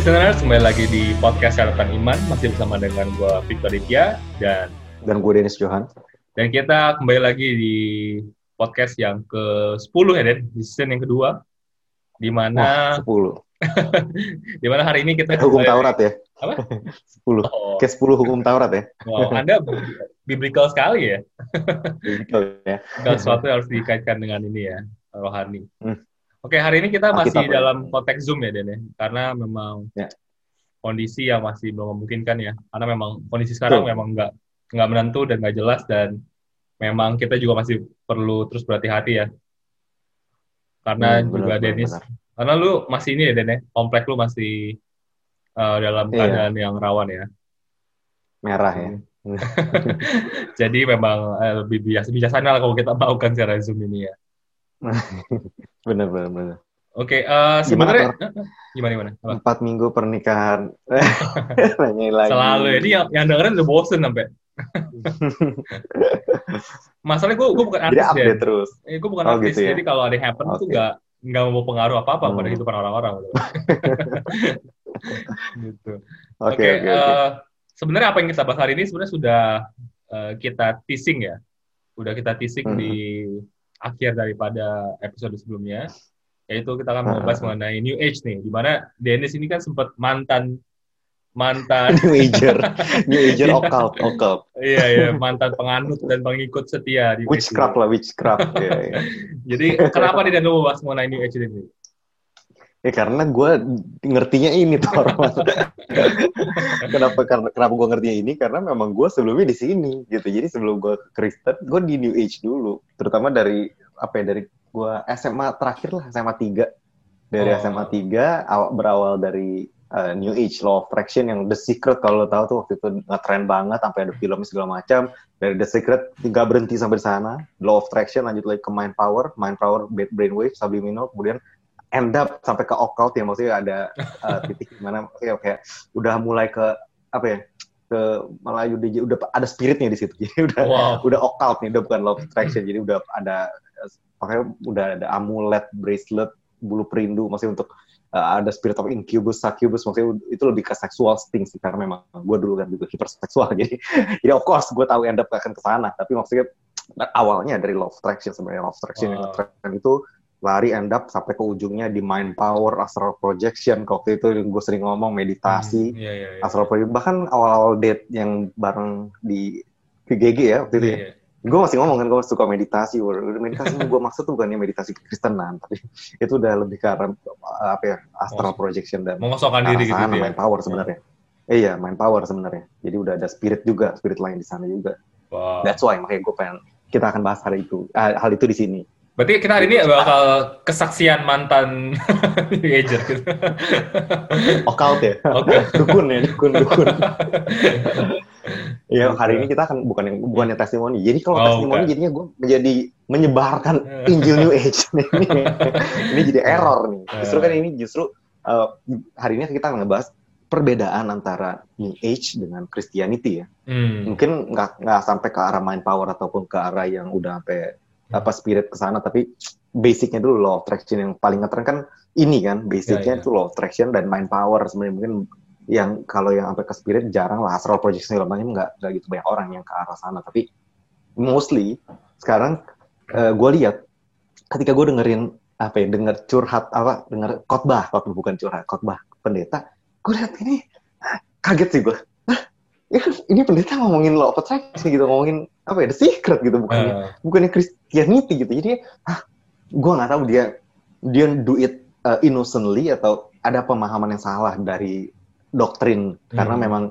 listeners, kembali lagi di podcast Catatan Iman. Masih bersama dengan gue Victor Ditya dan Dan gue Dennis Johan. dan kita kembali lagi di podcast yang ke-10 ya, Den, di season yang kedua. Di mana Wah, 10. di mana hari ini kita Hukum Taurat ya? Apa? 10. Oh, Ke 10 hukum Taurat ya? wow, Anda biblical sekali ya. Betul ya. Segala sesuatu harus dikaitkan dengan ini ya, rohani. Hmm. Oke, hari ini kita masih Alkitab, ya. dalam konteks Zoom ya, Den ya. Karena memang Ya. kondisi yang masih belum memungkinkan ya. Karena memang kondisi sekarang Betul. memang nggak nggak menentu dan nggak jelas dan memang kita juga masih perlu terus berhati-hati ya. Karena Hmm, juga benar, benar, Dennis, benar. karena lu masih ini ya, Den ya. Komplek lu masih uh, dalam Iya. keadaan yang rawan ya. Merah ya. Jadi memang eh, lebih biasa bijaksana lah kalau kita melakukan secara Zoom ini ya. Bener, bener, bener. Oke, eh, sebenarnya gimana gimana? Empat minggu pernikahan. Nanyain lagi. Selalu ya. Ini yang, yang dengerin udah bosen sampai. Masalahnya gue gue bukan Jadi artis ya. update terus. Eh, gue bukan Oh, artis, gitu ya? jadi kalau ada yang happen tuh Oke. nggak mau pengaruh apa apa pada Hmm. kehidupan orang-orang. gitu. Oke, Oke, oke, oke. eh, sebenarnya apa yang kita bahas hari ini sebenarnya sudah eh, kita teasing ya, udah kita teasing Mhm. di akhir daripada episode sebelumnya, yaitu kita akan Mhm. membahas mengenai New Age nih, di mana Dennis ini kan sempat mantan mantan New Ager. New Ager occult, occult. iya ya mantan penganut dan pengikut setia di Witchcraft lah, witchcraft. Iya, iya. Jadi kenapa tidak lu membahas mengenai New Age ini? Ya karena gue ngertinya ini tuh kenapa karena kenapa gue ngertinya ini? Karena memang gue sebelumnya di sini gitu. Jadi sebelum gue Kristen, gue di New Age dulu. Terutama dari apa ya dari gue SMA terakhir lah SMA 3 dari Oh. SMA 3 aw- berawal dari uh, New Age Law of Attraction yang The Secret kalau lo tahu tuh waktu itu ngetren banget sampai ada filmnya segala macam. Dari The Secret nggak berhenti sampai di sana. Law of Attraction lanjut lagi ke Mind Power. Mind Power Brainwave Subliminal. Kemudian end up sampai ke occult ya maksudnya ada uh, titik di mana maksudnya kayak udah mulai ke apa ya ke Melayu dia udah ada spiritnya di situ. Jadi udah Wow. udah occult nih udah bukan of attraction. Jadi udah ada makanya udah ada amulet bracelet bulu perindu maksudnya untuk uh, ada spirit of incubus succubus maksudnya itu lebih ke sexual thing sih karena memang gue dulu kan juga hiperseksual. Jadi jadi of course gue tahu end up akan ke sana. Tapi maksudnya awalnya dari of attraction sebenarnya of attraction yang Wow. ngetren itu lari end up sampai ke ujungnya di mind power astral projection. Waktu itu gue sering ngomong meditasi Iya, iya, iya. astral projection. Bahkan awal-awal date yang bareng di PGG ya waktu itu ya. Iya, iya. gue masih ngomong kan gue suka meditasi. Meditasi. Yang gue maksud tuh bukannya meditasi kekristenan tapi itu udah lebih ke arah apa ya astral projection dan Mengosongkan diri gitu ya. mind power sebenarnya. Eh, iya mind power sebenarnya. Jadi udah ada spirit juga spirit lain di sana juga. Wow. that's why makanya gue pengen kita akan bahas hari itu ah, hal itu di sini Berarti kita hari ini bakal kesaksian mantan New Ager gitu. occult ya Oke. dukun ya dukun dukun Iya, hari ini kita akan bukan yang bukannya testimoni. Jadi kalau Oh, testimoni bukan. jadinya gue menjadi menyebarkan Injil New Age. ini, ini jadi error nih. Justru kan ini justru uh, hari ini kita akan ngebahas perbedaan antara New Age dengan Christianity ya. Hmm. Mungkin nggak nggak sampai ke arah mind power ataupun ke arah yang udah sampai apa spirit ke sana, tapi basicnya dulu law of attraction yang paling ngetren kan ini kan, Ya, ya. basicnya itu law of attraction dan mind power sebenarnya. Mungkin yang kalau yang sampai ke spirit jarang lah astral projection segala macam nggak nggak gitu. Banyak orang yang ke arah sana tapi mostly sekarang gue lihat ketika gue dengerin apa ya denger curhat apa denger khotbah waktu bukan curhat khotbah pendeta gue lihat ini ah, kaget sih gue ya ini pendeta ngomongin law of attraction gitu ngomongin apa ya the secret gitu bukannya Eh, bukannya Christianity gitu. Jadi ah gue nggak tahu dia dia do it uh, innocently atau ada pemahaman yang salah dari doktrin. Karena Hmm. memang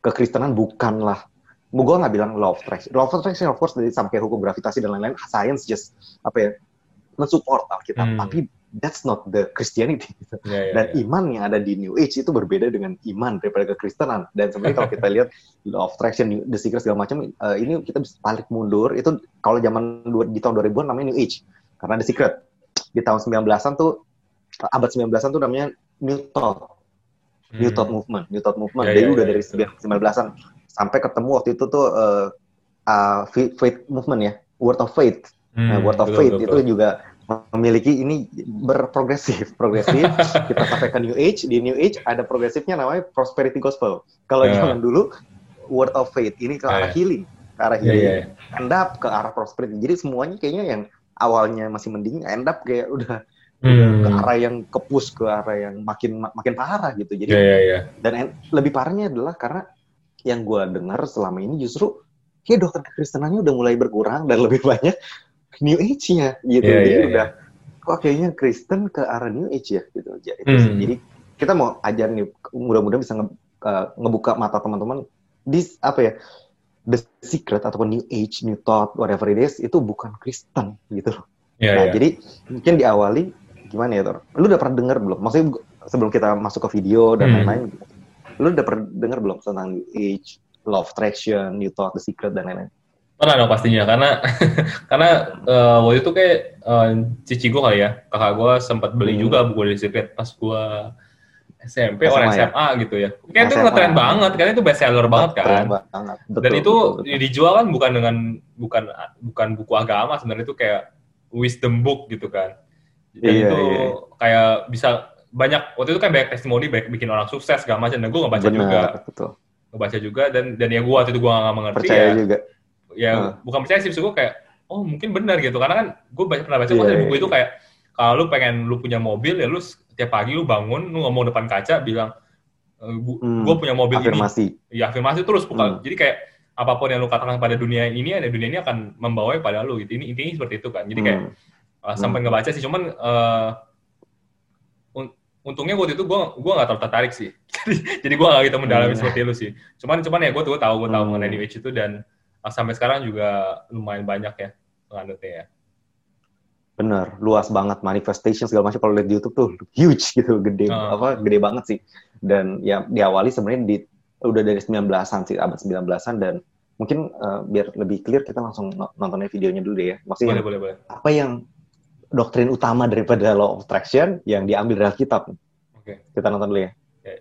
kekristenan bukanlah gue nggak bilang law of attraction. Law of attraction of course dari sampai hukum gravitasi dan lain-lain science just apa ya mensupport Alkitab. Hmm. tapi that's not the Christianity gitu. iya, iya, dan iya. iman yang ada di New Age itu berbeda dengan iman daripada kekristenan dan sebenarnya kalau kita lihat law of attraction the secret segala macam eh, ini kita bisa balik mundur itu kalau zaman di tahun 2000-an namanya New Age karena the secret di tahun 19-an tuh abad 19-an tuh namanya New Thought New Thought Movement New Thought Movement Hmm. Ya, jadi ya, udah ya, dari ya. 19-an sampai ketemu waktu itu tuh eh, uh, faith faith movement ya word of faith Hmm, Nah, word of betul, faith betul, itu betul. juga memiliki ini berprogresif, progresif. kita sampai ke New Age, di New Age ada progresifnya namanya prosperity gospel. Kalau yeah. zaman dulu word of faith, ini ke arah yeah. healing, ke arah healing, yeah, yeah. end up ke arah prosperity. Jadi semuanya kayaknya yang awalnya masih mending, end up kayak udah hmm. ke arah yang kepus ke arah yang makin makin parah gitu. Jadi yeah, yeah, yeah. dan lebih parahnya adalah karena yang gue dengar selama ini justru kayak dokter kekristenannya udah mulai berkurang dan lebih banyak New Age-nya gitu. Yeah, Jadi yeah, udah yeah. kok kayaknya Kristen ke arah New Age ya gitu aja. Hmm. Jadi kita mau ajar nih mudah-mudahan bisa nge, uh, ngebuka mata teman-teman di apa ya the secret ataupun New Age, New Thought, whatever it is itu bukan Kristen gitu loh. Yeah, nah yeah. jadi mungkin diawali gimana ya Tor? Lu udah pernah dengar belum? Maksudnya sebelum kita masuk ke video dan hmm. lain-lain, hmm. lu udah pernah dengar belum tentang New Age, Law of Attraction, New Thought, The Secret dan lain-lain? Pernah dong pastinya karena karena uh, waktu itu kayak uh, cici gue kali ya kakak gue sempat beli hmm. juga buku Secret pas gue SMP SMA orang SMA ya? gitu ya. Kayak itu ngetren banget karena itu best seller banget kan. Banget. Betul, Dan itu betul, betul. dijual kan bukan dengan bukan bukan buku agama sebenarnya itu kayak wisdom book gitu kan. Dan iya, itu iya. kayak bisa banyak waktu itu kan banyak testimoni banyak bikin orang sukses segala macam dan gue ngebaca Benar, juga. Betul. Ngebaca juga dan dan ya gue waktu itu gue gak mengerti Percaya ya. juga ya uh. bukan percaya sih gue kayak oh mungkin benar gitu karena kan gue banyak pernah baca yeah, yeah, buku itu kayak kalau lu pengen lu punya mobil ya lu setiap pagi lu bangun lu ngomong depan kaca bilang eh, hmm, gue punya mobil afirmasi. ini ya afirmasi terus bukan hmm. jadi kayak apa pun yang lu katakan pada dunia ini ada dunia ini akan membawa pada lu gitu ini intinya seperti itu kan jadi kayak hmm. uh, sampai hmm. ngebaca sih cuman uh, untungnya waktu itu gue gue nggak terlalu tertarik sih jadi gue gak gitu mendalami hmm. seperti lu sih cuman cuman ya gue tuh tahu gue tahu hmm. mengenai New Age itu dan sampai sekarang juga lumayan banyak ya penganutnya ya. Bener, luas banget manifestation segala macam kalau lihat di YouTube tuh huge gitu, gede uh. apa gede banget sih. Dan ya diawali sebenarnya di udah dari 19-an sih, abad 19-an dan mungkin uh, biar lebih clear kita langsung nontonnya videonya dulu deh ya. Maksudnya boleh, boleh, boleh. apa yang doktrin utama daripada law of attraction yang diambil dari Alkitab. Oke. Okay. Kita nonton dulu ya. Okay.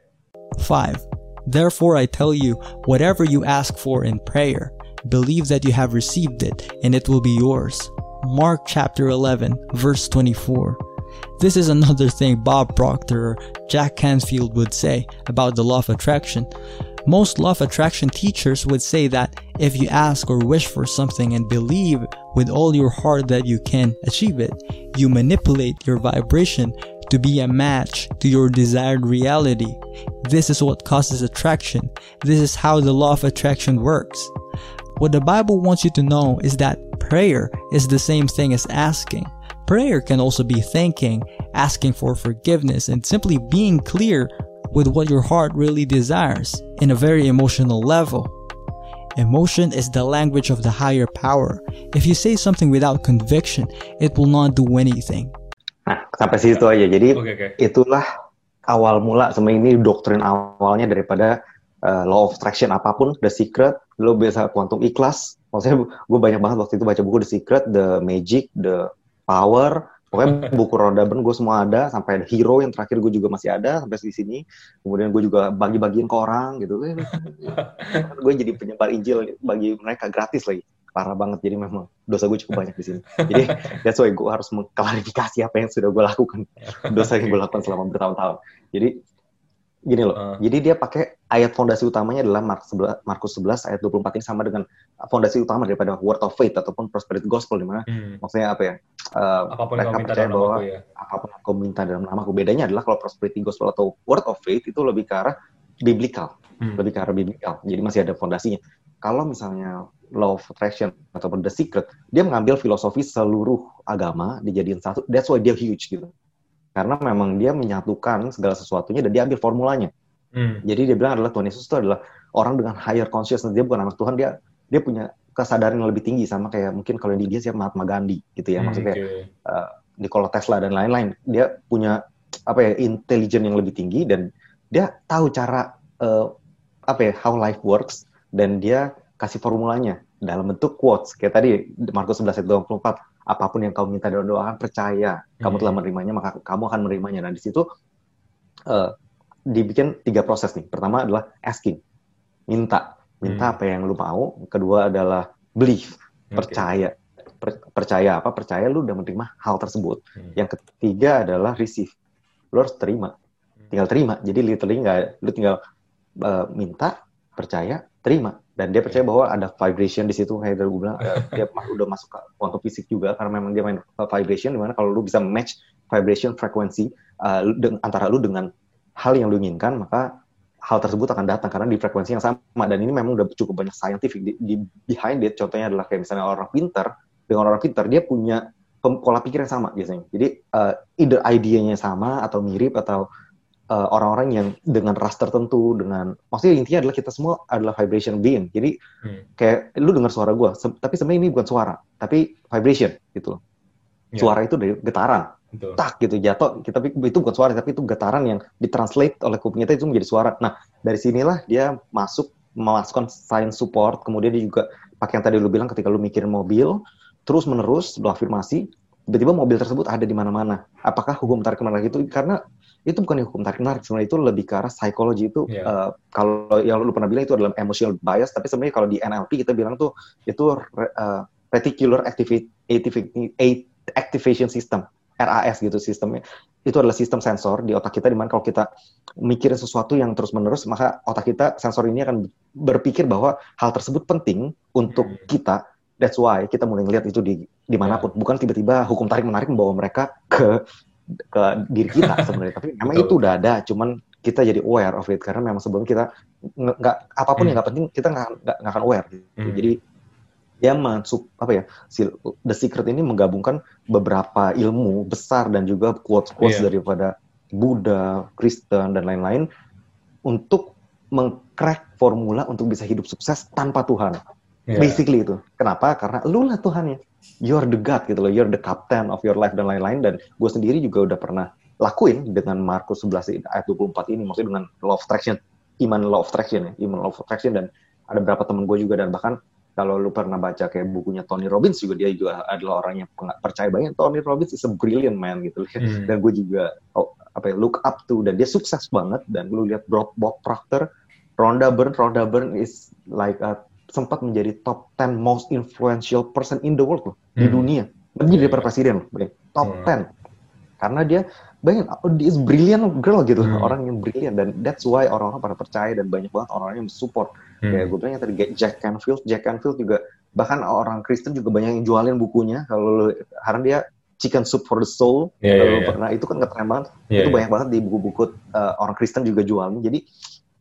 Five. Therefore I tell you, whatever you ask for in prayer, believe that you have received it and it will be yours. Mark chapter 11, verse 24. This is another thing Bob Proctor or Jack Canfield would say about the law of attraction. Most law of attraction teachers would say that if you ask or wish for something and believe with all your heart that you can achieve it, you manipulate your vibration to be a match to your desired reality. This is what causes attraction. This is how the law of attraction works. What the Bible wants you to know is that prayer is the same thing as asking. Prayer can also be thanking, asking for forgiveness, and simply being clear with what your heart really desires in a very emotional level. Emotion is the language of the higher power. If you say something without conviction, it will not do anything. Nah, sampai situ aja. Jadi okay, okay. itulah awal mula sebenarnya ini doktrin awalnya daripada uh, law of attraction apa pun, the secret, lo biasa quantum ikhlas. Maksudnya gue banyak banget waktu itu baca buku the secret, the magic, the power. Pokoknya buku roda ben gue semua ada, sampai ada hero yang terakhir gue juga masih ada sampai di sini. Kemudian gue juga bagi-bagiin ke orang gitu. gue jadi penyebar Injil bagi mereka gratis lagi parah banget jadi memang dosa gue cukup banyak di sini jadi that's why gue harus mengklarifikasi apa yang sudah gue lakukan dosa yang gue lakukan selama bertahun-tahun jadi gini loh. Uh. Jadi dia pakai ayat fondasi utamanya adalah Markus 11 ayat 24 ini sama dengan fondasi utama daripada word of faith ataupun prosperity gospel di mana hmm. maksudnya apa ya? Uh, apa pun mereka percaya bahwa ya. apa pun yang kau minta dalam namaku. Bedanya adalah kalau prosperity gospel atau word of faith itu lebih ke arah biblical, hmm. lebih ke arah biblical. Jadi masih ada fondasinya. Kalau misalnya law of attraction ataupun the secret, dia mengambil filosofi seluruh agama dijadiin satu. That's why dia huge gitu karena memang dia menyatukan segala sesuatunya dan dia ambil formulanya. Hmm. Jadi dia bilang adalah Tuhan Yesus itu adalah orang dengan higher consciousness. Dia bukan anak Tuhan, dia dia punya kesadaran yang lebih tinggi sama kayak mungkin kalau di India siapa Mahatma Gandhi gitu ya. Hmm, Maksudnya okay. uh, Nikola Tesla dan lain-lain. Dia punya apa ya intelijen yang lebih tinggi dan dia tahu cara uh, apa ya how life works dan dia kasih formulanya dalam bentuk quotes kayak tadi Markus 11 ayat 24 apa pun yang kamu minta dalam doa percaya kamu telah hmm. menerimanya maka kamu akan menerimanya dan di situ uh, dibikin tiga proses nih pertama adalah asking minta minta hmm. apa yang lu mau kedua adalah believe percaya per, percaya apa? Percaya lu udah menerima hal tersebut. Hmm. Yang ketiga adalah receive. Lu harus terima. Tinggal terima. Jadi literally nggak, lu tinggal uh, minta, percaya, terima. Dan dia percaya bahwa ada vibration di situ kayak tadi gue bilang. Dia udah masuk ke kuantum fisik juga karena memang dia main vibration di mana kalau lu bisa match vibration frekuensi uh, antara lu dengan hal yang lu inginkan maka hal tersebut akan datang karena di frekuensi yang sama. Dan ini memang udah cukup banyak scientific di, di behind it. Contohnya adalah kayak misalnya orang pinter dengan orang pinter dia punya pola pikir yang sama biasanya. Jadi uh, either idenya sama atau mirip atau uh, orang-orang yang dengan ras tertentu dengan maksudnya intinya adalah kita semua adalah vibration being jadi hmm. kayak lu dengar suara gue tapi sebenarnya ini bukan suara tapi vibration gitu loh yeah. suara itu dari getaran Betul. tak gitu jatuh kita itu bukan suara tapi itu getaran yang ditranslate oleh kuping kita itu menjadi suara nah dari sinilah dia masuk memasukkan science support kemudian dia juga pakai yang tadi lu bilang ketika lu mikirin mobil terus menerus lu afirmasi tiba-tiba mobil tersebut ada di mana-mana apakah hukum tarik menarik itu karena itu bukan hukum tarik menarik sebenarnya itu lebih ke arah psikologi itu yeah. Iya. uh, kalau yang lu pernah bilang itu adalah emotional bias tapi sebenarnya kalau di NLP kita bilang tuh itu uh, reticular activation system RAS gitu sistemnya itu adalah sistem sensor di otak kita di mana kalau kita mikirin sesuatu yang terus menerus maka otak kita sensor ini akan berpikir bahwa hal tersebut penting untuk hmm. kita that's why kita mulai ngelihat itu di di mana pun yeah. bukan tiba-tiba hukum tarik menarik membawa mereka ke ke diri kita sebenarnya tapi memang itu udah ada cuman kita jadi aware of it karena memang sebelum kita nggak apa pun hmm. yang nggak penting kita nggak nggak akan aware gitu. Hmm. jadi dia masuk apa ya si The Secret ini menggabungkan beberapa ilmu besar dan juga quotes quotes yeah. daripada Buddha, Kristen dan lain-lain untuk mengcrack formula untuk bisa hidup sukses tanpa Tuhan. Yeah. Basically itu. Kenapa? Karena lu lah Tuhannya you're the God gitu loh, you're the captain of your life dan lain-lain. Dan gue sendiri juga udah pernah lakuin dengan Markus 11 ayat 24 ini maksudnya dengan law of attraction, iman law of attraction ya, iman law of attraction. Dan ada beberapa temen gue juga dan bahkan kalau lu pernah baca kayak bukunya Tony Robbins juga dia juga adalah orang yang percaya banget Tony Robbins is a brilliant man gitu hmm. dan gue juga oh, apa ya look up to dan dia sukses banget. Dan lu lihat Bob, Bob Proctor Rhonda Byrne Rhonda Byrne is like a sempat menjadi top 10 most influential person in the world loh, hmm. di dunia. Lebih daripada presiden loh, top hmm. 10. Karena dia banyak oh, dia is brilliant girl gitu, hmm. orang yang brilliant dan that's why orang-orang pada percaya dan banyak banget orang-orang yang support. Hmm. Kayak gue bilang yang tadi Jack Canfield, Jack Canfield juga bahkan orang Kristen juga banyak yang jualin bukunya kalau karena dia Chicken Soup for the Soul yeah, kalau yeah, yeah. pernah itu kan keren banget yeah, itu yeah. banyak banget di buku-buku uh, orang Kristen juga jualnya jadi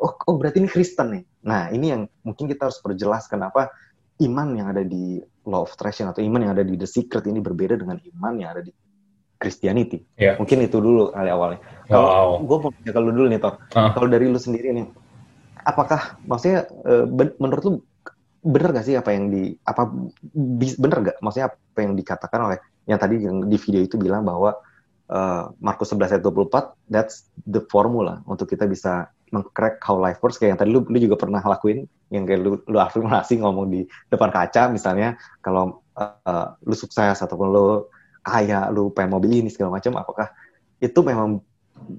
oh, oh berarti ini Kristen nih. Nah ini yang mungkin kita harus perjelas kenapa iman yang ada di Law of Attraction atau iman yang ada di The Secret ini berbeda dengan iman yang ada di Christianity. Yeah. Mungkin itu dulu kali awalnya. Kalau wow. gue mau tanya kalau dulu nih Tor, uh. kalau dari lu sendiri nih, apakah maksudnya uh, menurut lu bener gak sih apa yang di apa bener gak maksudnya apa yang dikatakan oleh yang tadi yang di video itu bilang bahwa uh, Markus 11 ayat 24 that's the formula untuk kita bisa mengcrack how life works. Kayak yang tadi lu, lu juga pernah lakuin yang kayak lu, lu afirmasi ngomong di depan kaca misalnya kalau uh, lu sukses ataupun lu kaya lu pengen mobil ini segala macam apakah itu memang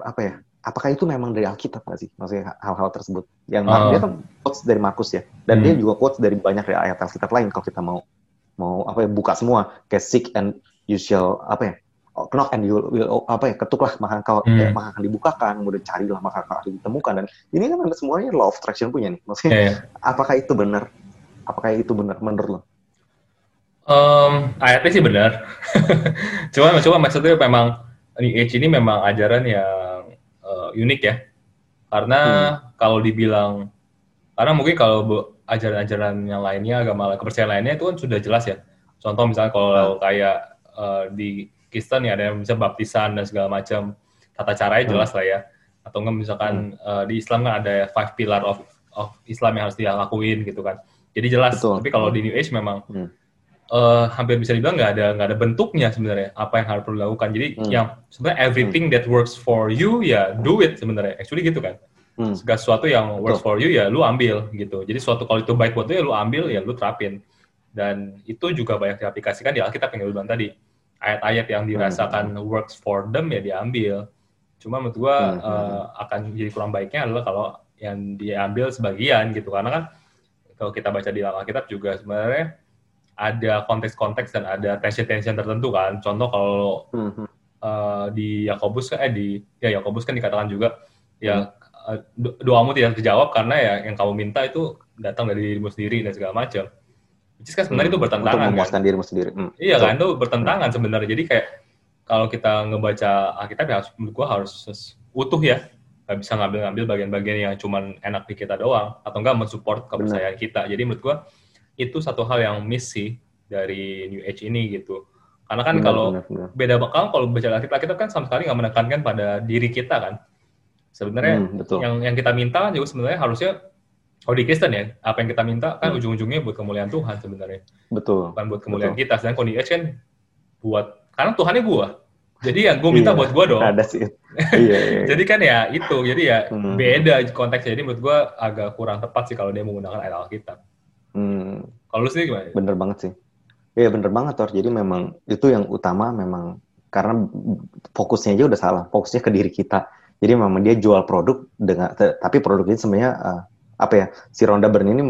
apa ya apakah itu memang dari Alkitab nggak sih? Maksudnya hal-hal tersebut. Yang uh. dia kan quotes dari Markus ya. Dan hmm. dia juga quotes dari banyak ayat Alkitab lain kalau kita mau mau apa ya buka semua. Kayak seek and you shall apa ya knock and you will apa ya ketuklah maka kau hmm. eh, maka akan dibukakan kemudian carilah maka akan ditemukan dan ini kan semuanya law of attraction punya nih maksudnya yeah, yeah. apakah itu benar apakah itu benar menurut lo? Um, ayatnya sih benar cuma cuma maksudnya memang New Age ini memang ajaran yang uh, unik ya karena hmm. kalau dibilang karena mungkin kalau ajaran-ajaran yang lainnya agama kepercayaan lainnya itu kan sudah jelas ya contoh misalnya kalau hmm. kayak uh, di Kristen ya ada yang bisa baptisan dan segala macam tata caranya hmm. jelas lah ya atau enggak misalkan hmm. uh, di Islam kan ada five pillar of of Islam yang harus dia lakuin gitu kan jadi jelas Betul. tapi kalau di New Age memang hmm. uh, hampir bisa dibilang nggak ada nggak ada bentuknya sebenarnya apa yang harus perlu dilakukan jadi hmm. yang sebenarnya everything hmm. that works for you ya do it sebenarnya actually gitu kan hmm. segala sesuatu yang Betul. works for you ya lu ambil gitu jadi suatu kalau itu baik buat lu ya lu ambil ya lu terapin dan itu juga banyak diaplikasikan di Alkitab yang lu bilang tadi ayat-ayat yang dirasakan hmm. works for them ya diambil. Cuma menurut gua hmm. uh, akan jadi kurang baiknya adalah kalau yang diambil sebagian gitu karena kan kalau kita baca di Alkitab juga sebenarnya ada konteks-konteks dan ada tension-tension tertentu kan. Contoh kalau Mhm. uh, di Yakobus kan eh di ya Yakobus kan dikatakan juga ya uh, do- doamu tidak terjawab karena ya yang kamu minta itu datang dari dirimu sendiri dan segala macam. Which is kan sebenarnya itu Untuk bertentangan kan. memuaskan dirimu sendiri. Hmm. Iya Betul. kan itu bertentangan sebenarnya. Jadi kayak kalau kita ngebaca Alkitab ya harus menurut gua harus utuh ya. Gak bisa ngambil-ngambil bagian-bagian yang cuman enak di kita doang atau enggak mensupport kepercayaan kita. Jadi menurut gua itu satu hal yang miss sih dari New Age ini gitu. Karena kan Benar, kalau benar, benar. beda bakal kalau baca Alkitab kita kan sama sekali nggak menekankan pada diri kita kan. Sebenarnya Hmm, betul. yang yang kita minta kan juga sebenarnya harusnya kalau di Kristen ya apa yang kita minta kan Hmm. ujung-ujungnya buat kemuliaan Tuhan sebenarnya Betul. bukan buat kemuliaan Betul. kita. Sedangkan kalau di Edge kan buat karena Tuhannya gua. Jadi ya gue minta Iya, buat gua dong. Ada sih. iya, iya, iya. Jadi kan ya itu. Jadi ya Hmm. beda konteksnya. Jadi menurut gua agak kurang tepat sih kalau dia menggunakan ayat Alkitab. Hmm, Kalau lu sendiri gimana? bener banget sih. Iya bener banget Tor. Jadi memang itu yang utama memang karena fokusnya aja udah salah. Fokusnya ke diri kita. Jadi memang dia jual produk dengan tapi produk ini sebenarnya eh, apa ya? Si Ronda Byrne ini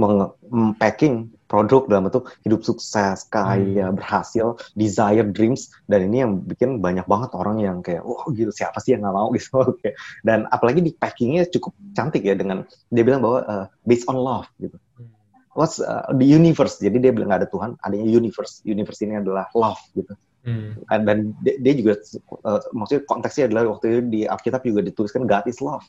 packing produk dalam bentuk hidup sukses, kaya, berhasil, desire, dreams dan ini yang bikin banyak banget orang yang kayak wah gitu siapa sih yang nggak mau gitu. Dan apalagi di packingnya cukup cantik ya dengan dia bilang bahwa eh, based on love gitu what's uh, the universe. Jadi dia bilang nggak ada Tuhan, adanya universe. Universe ini adalah love gitu. Hmm. Dan- Dan dia, dia juga uh, maksudnya konteksnya adalah waktu itu di Alkitab juga dituliskan God is love.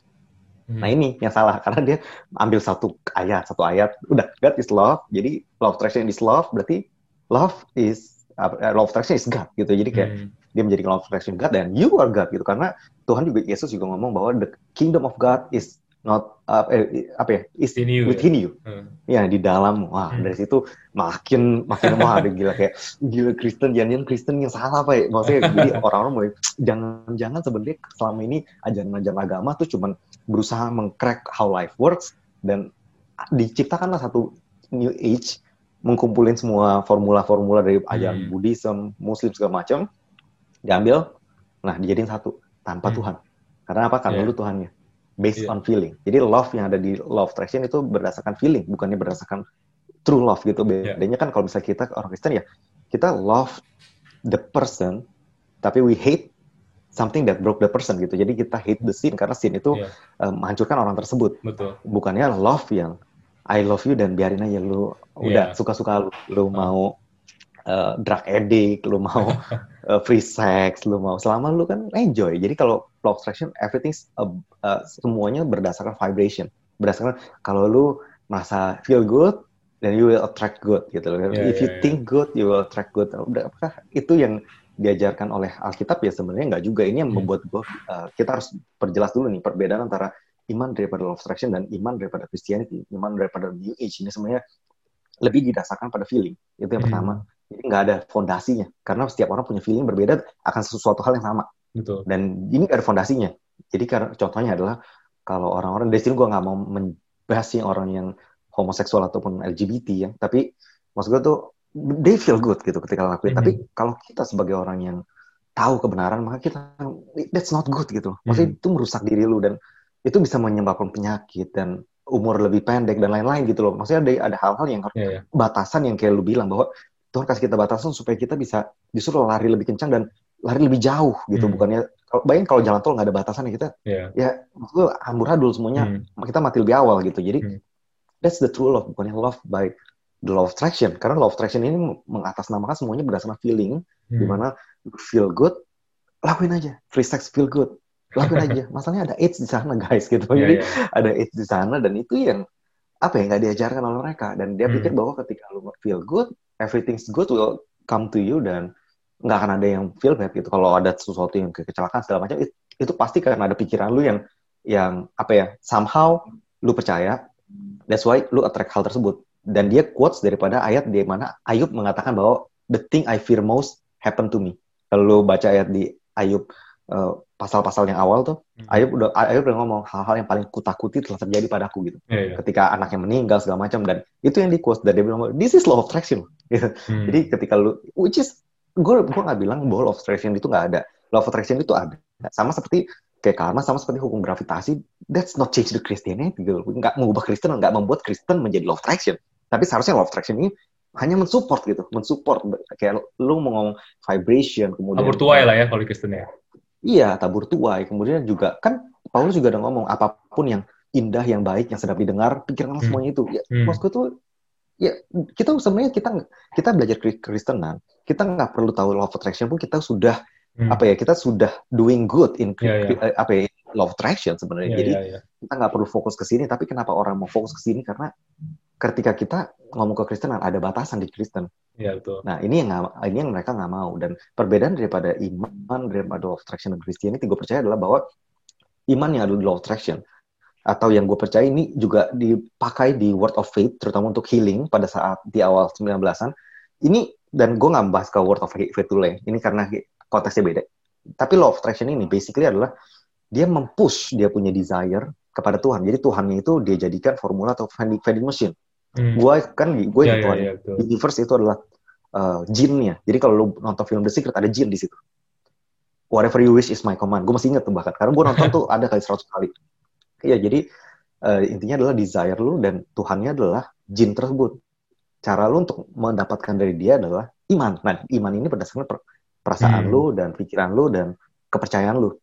Hmm. Nah ini yang salah karena dia ambil satu ayat, satu ayat, udah God is love. Jadi love attraction is love, berarti love is uh, love attraction is God gitu. Jadi kayak Hmm. dia menjadi love attraction God dan you are God gitu karena Tuhan juga Yesus juga ngomong bahwa the kingdom of God is not uh, eh, apa ya is In you, within you Hmm. ya di dalam wah Hmm. dari situ makin makin wah ada gila kayak gila Kristen jangan Kristen yang salah apa ya maksudnya jadi orang-orang mulai jangan-jangan sebenarnya selama ini ajaran-ajaran agama tuh cuman berusaha mengcrack how life works dan diciptakanlah satu new age mengkumpulin semua formula-formula dari ajaran Hmm. Buddhism, Muslim segala macam diambil nah dijadiin satu tanpa Hmm. Tuhan karena apa karena Iya. lu Tuhannya based Iya. on feeling jadi love yang ada di love attraction itu berdasarkan feeling bukannya berdasarkan true love gitu bedanya kan kalau misalnya kita orang Kristen ya kita love the person tapi we hate something that broke the person gitu jadi kita hate the sin karena sin itu Iya. eh, menghancurkan orang tersebut Betul. bukannya love yang I love you dan biarin aja lu udah Iya. suka-suka lu lu mau uh, drug addict, lu mau uh, free sex, lu mau selama lu kan enjoy. Jadi kalau law of attraction everything uh, uh, semuanya berdasarkan vibration. Berdasarkan kalau lu merasa feel good then you will attract good gitu loh. Iya, If you iya, iya. think good you will attract good. Udah apakah itu yang diajarkan oleh Alkitab ya sebenarnya nggak juga ini yang Hmm. membuat gua uh, kita harus perjelas dulu nih perbedaan antara iman daripada law of attraction dan iman daripada Christianity, iman daripada New Age ini sebenarnya lebih didasarkan pada feeling. Itu yang Hmm. pertama. Jadi nggak ada fondasinya. Karena setiap orang punya feeling berbeda akan sesuatu hal yang sama. Betul. Dan ini nggak ada fondasinya. Jadi karena contohnya adalah kalau orang-orang dari sini gue nggak mau membahas orang yang homoseksual ataupun LGBT ya. Tapi maksud gue tuh they feel good gitu ketika lakuin. Mhm. Tapi kalau kita sebagai orang yang tahu kebenaran maka kita that's not good gitu. Maksudnya itu merusak diri lu dan itu bisa menyebabkan penyakit dan umur lebih pendek dan lain-lain gitu loh. Maksudnya ada ada hal-hal yang Iya, iya. batasan yang kayak lu bilang bahwa Tuhan kasih kita batasan supaya kita bisa justru lari lebih kencang dan lari lebih jauh gitu Hmm. bukannya kalau bayangin kalau jalan tol nggak ada batasan ya kita Iya. ya maksud amburadul semuanya Hmm. kita mati lebih awal gitu jadi Hmm. that's the true love bukannya love by the law of attraction. Karena law of attraction ini mengatasnamakan semuanya berdasarkan feeling Hmm. di mana feel good lakuin aja. Free sex feel good. Lakuin aja. Masalahnya ada AIDS di sana guys gitu. Iya, jadi iya. ada AIDS di sana dan itu yang apa ya nggak diajarkan oleh mereka. Dan dia Hmm. pikir bahwa ketika lu feel good everything's good will come to you dan nggak akan ada yang feel bad gitu. Kalau ada sesuatu yang kecelakaan segala macam it- itu pasti karena ada pikiran lu yang yang apa ya somehow lu percaya that's why lu attract hal tersebut dan dia quotes daripada ayat di mana Ayub mengatakan bahwa the thing I fear most happen to me kalau lu baca ayat di Ayub eh, pasal-pasal yang awal tuh Hmm. Ayub udah Ayub udah ngomong hal-hal yang paling kutakuti telah terjadi padaku gitu Iya, iya. ketika anaknya meninggal segala macam dan itu yang di quote dan dia bilang this is law of attraction gitu. Hmm. jadi ketika lu which is gue gue nggak bilang bahwa law of attraction itu nggak ada law of attraction itu ada sama seperti kayak karma sama seperti hukum gravitasi that's not change the Christianity gitu nggak mengubah Kristen nggak membuat Kristen menjadi law of attraction tapi seharusnya law of attraction ini hanya mensupport gitu, mensupport kayak lu mau ngomong vibration kemudian tabur tuai lah ya kalau Kristen ya. Iya, tabur tuai. Kemudian juga kan Paulus juga udah ngomong apa pun yang indah, yang baik, yang sedap didengar, pikirkan Hmm. semuanya itu. Ya, Hmm. maksudku tuh ya kita sebenarnya kita kita belajar Kri- Kristenan, kita nggak perlu tahu law of attraction pun kita sudah Hmm. apa ya, kita sudah doing good in Iya, iya. eh, apa ya, law of attraction sebenarnya. Iya, Jadi iya, iya. kita nggak perlu fokus ke sini, tapi kenapa orang mau fokus ke sini? Karena ketika kita ngomong ke Kristenan ada batasan di Kristen. Iya, betul. Nah ini yang nggak- ini yang mereka nggak mau. Dan perbedaan daripada iman daripada law of attraction dan Christianity gue percaya adalah bahwa iman yang ada di law of attraction atau yang gue percaya ini juga dipakai di word of faith terutama untuk healing pada saat di awal 19-an ini dan gue nggak bahas ke word of faith dulu ya. Ini karena konteksnya beda. Tapi law of attraction ini basically adalah dia mempush dia punya desire kepada Tuhan. Jadi Tuhannya itu dia jadikan formula atau vending machine Hmm. gue kan gue yang iya, Tuhan iya, betul. universe itu adalah uh, jinnya. Jadi kalau lu nonton film The Secret ada jin di situ. Whatever you wish is my command. Gue masih inget tuh bahkan. Karena gue nonton tuh ada kali 100 kali. Iya, jadi uh, intinya adalah desire lu dan Tuhannya adalah jin tersebut. Cara lu untuk mendapatkan dari dia adalah iman. Nah, iman ini berdasarkan per- perasaan Hmm. lu dan pikiran lu dan kepercayaan lu.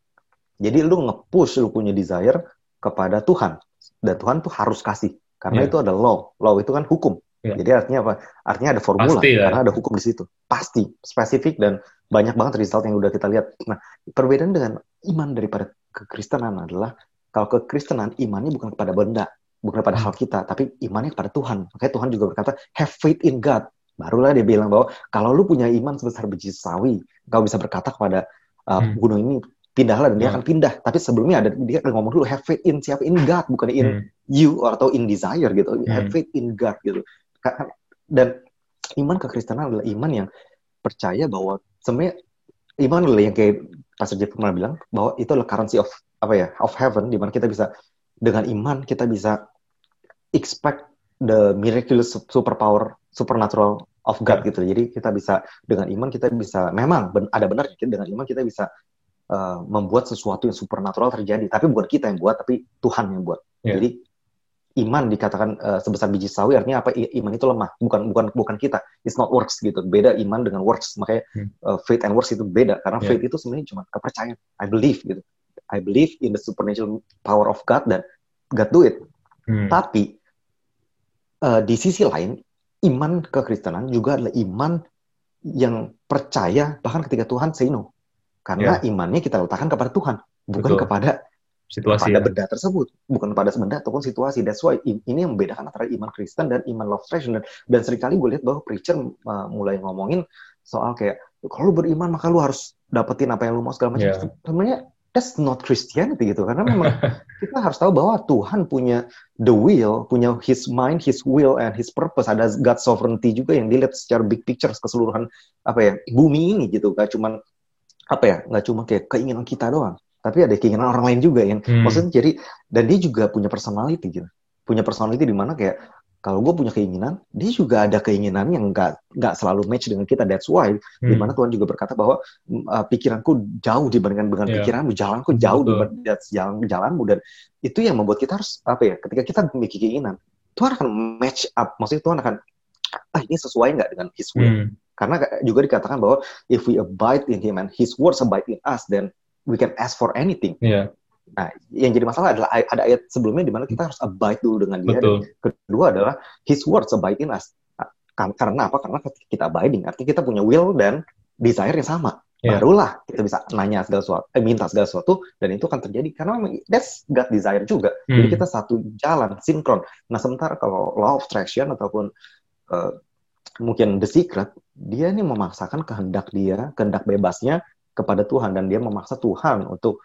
Jadi lu nge-push lu punya desire kepada Tuhan. Dan Tuhan tuh harus kasih. Karena Iya. itu ada law. Law itu kan hukum. Iya. Jadi artinya apa? Artinya ada formula. Pasti lah. karena ada hukum di situ. Pasti. Spesifik dan banyak banget result yang udah kita lihat. Nah, perbedaan dengan iman daripada kekristenan adalah kalau kekristenan imannya bukan kepada benda, bukan kepada Hmm. hal kita, tapi imannya kepada Tuhan. Makanya Tuhan juga berkata, have faith in God. Barulah dia bilang bahwa kalau lu punya iman sebesar biji sawi, kau bisa berkata kepada uh, Hmm. gunung ini pindahlah dan dia Hmm. akan pindah. Tapi sebelumnya ada dia akan ngomong dulu have faith in siapa? In God, bukan in Hmm. you atau in desire gitu. Have Hmm. faith in God gitu. Dan iman kekristenan adalah iman yang percaya bahwa sebenarnya iman adalah yang kayak Pastor Jeff pernah bilang bahwa itu adalah currency of apa ya of heaven di mana kita bisa dengan iman kita bisa expect the miraculous superpower supernatural of God gitu. Jadi kita bisa dengan iman kita bisa memang ben- ada benar dengan iman kita bisa uh, membuat sesuatu yang supernatural terjadi. Tapi bukan kita yang buat, tapi Tuhan yang buat. Ya. Jadi iman dikatakan uh, sebesar biji sawi artinya apa? I- iman itu lemah, bukan bukan bukan kita. It's not works gitu. Beda iman dengan works. Makanya Hmm. uh, faith and works itu beda karena Ya. faith itu sebenarnya cuma kepercayaan. I believe gitu. I believe in the supernatural power of God dan God do it. Hmm. Tapi eh, di sisi lain, iman kekristenan juga adalah iman yang percaya bahkan ketika Tuhan say no. Karena imannya kita letakkan kepada Tuhan, bukan Betul. kepada Situasi pada ya. benda tersebut, bukan pada benda ataupun situasi. That's why ini yang membedakan antara iman Kristen dan iman love attraction. Dan, dan sering kali gue lihat bahwa preacher uh, mulai ngomongin soal kayak kalau lu beriman maka lu harus dapetin apa yang lu mau segala macam. Yeah. Sebenarnya that's not Christianity gitu karena memang kita harus tahu bahwa Tuhan punya the will, punya His mind, His will, and His purpose. Ada God sovereignty juga yang dilihat secara big picture keseluruhan apa ya bumi ini gitu. Gak cuman apa ya, nggak cuma kayak keinginan kita doang, tapi ada keinginan orang lain juga yang Hmm. maksudnya jadi dan dia juga punya personality gitu, punya personality di mana kayak kalau gue punya keinginan, dia juga ada keinginan yang nggak nggak selalu match dengan kita. That's why Hmm. di mana Tuhan juga berkata bahwa uh, pikiranku jauh dibandingkan dengan Iya. pikiranmu, jalanku jauh dibandingkan jalan jalanmu dan itu yang membuat kita harus apa ya? Ketika kita memiliki keinginan, Tuhan akan match up. Maksudnya Tuhan akan ah ini sesuai nggak dengan His will? Hmm. Karena juga dikatakan bahwa if we abide in Him and His words abide in us, then we can ask for anything. Iya, Nah, yang jadi masalah adalah ada ayat sebelumnya di mana kita harus abide dulu dengan Dia. betul. Dan kedua adalah His words abide in us. Nah, Karena apa? Karena kita abiding, artinya kita punya will dan desire yang sama. Iya. Barulah kita bisa nanya segala sesuatu, eh, minta segala sesuatu, dan itu akan terjadi. Karena memang that's God desire juga. Jadi Hmm. kita satu jalan, sinkron. Nah, sementara kalau law of attraction ataupun eh, mungkin the secret, dia ini memaksakan kehendak dia, kehendak bebasnya kepada Tuhan dan dia memaksa Tuhan untuk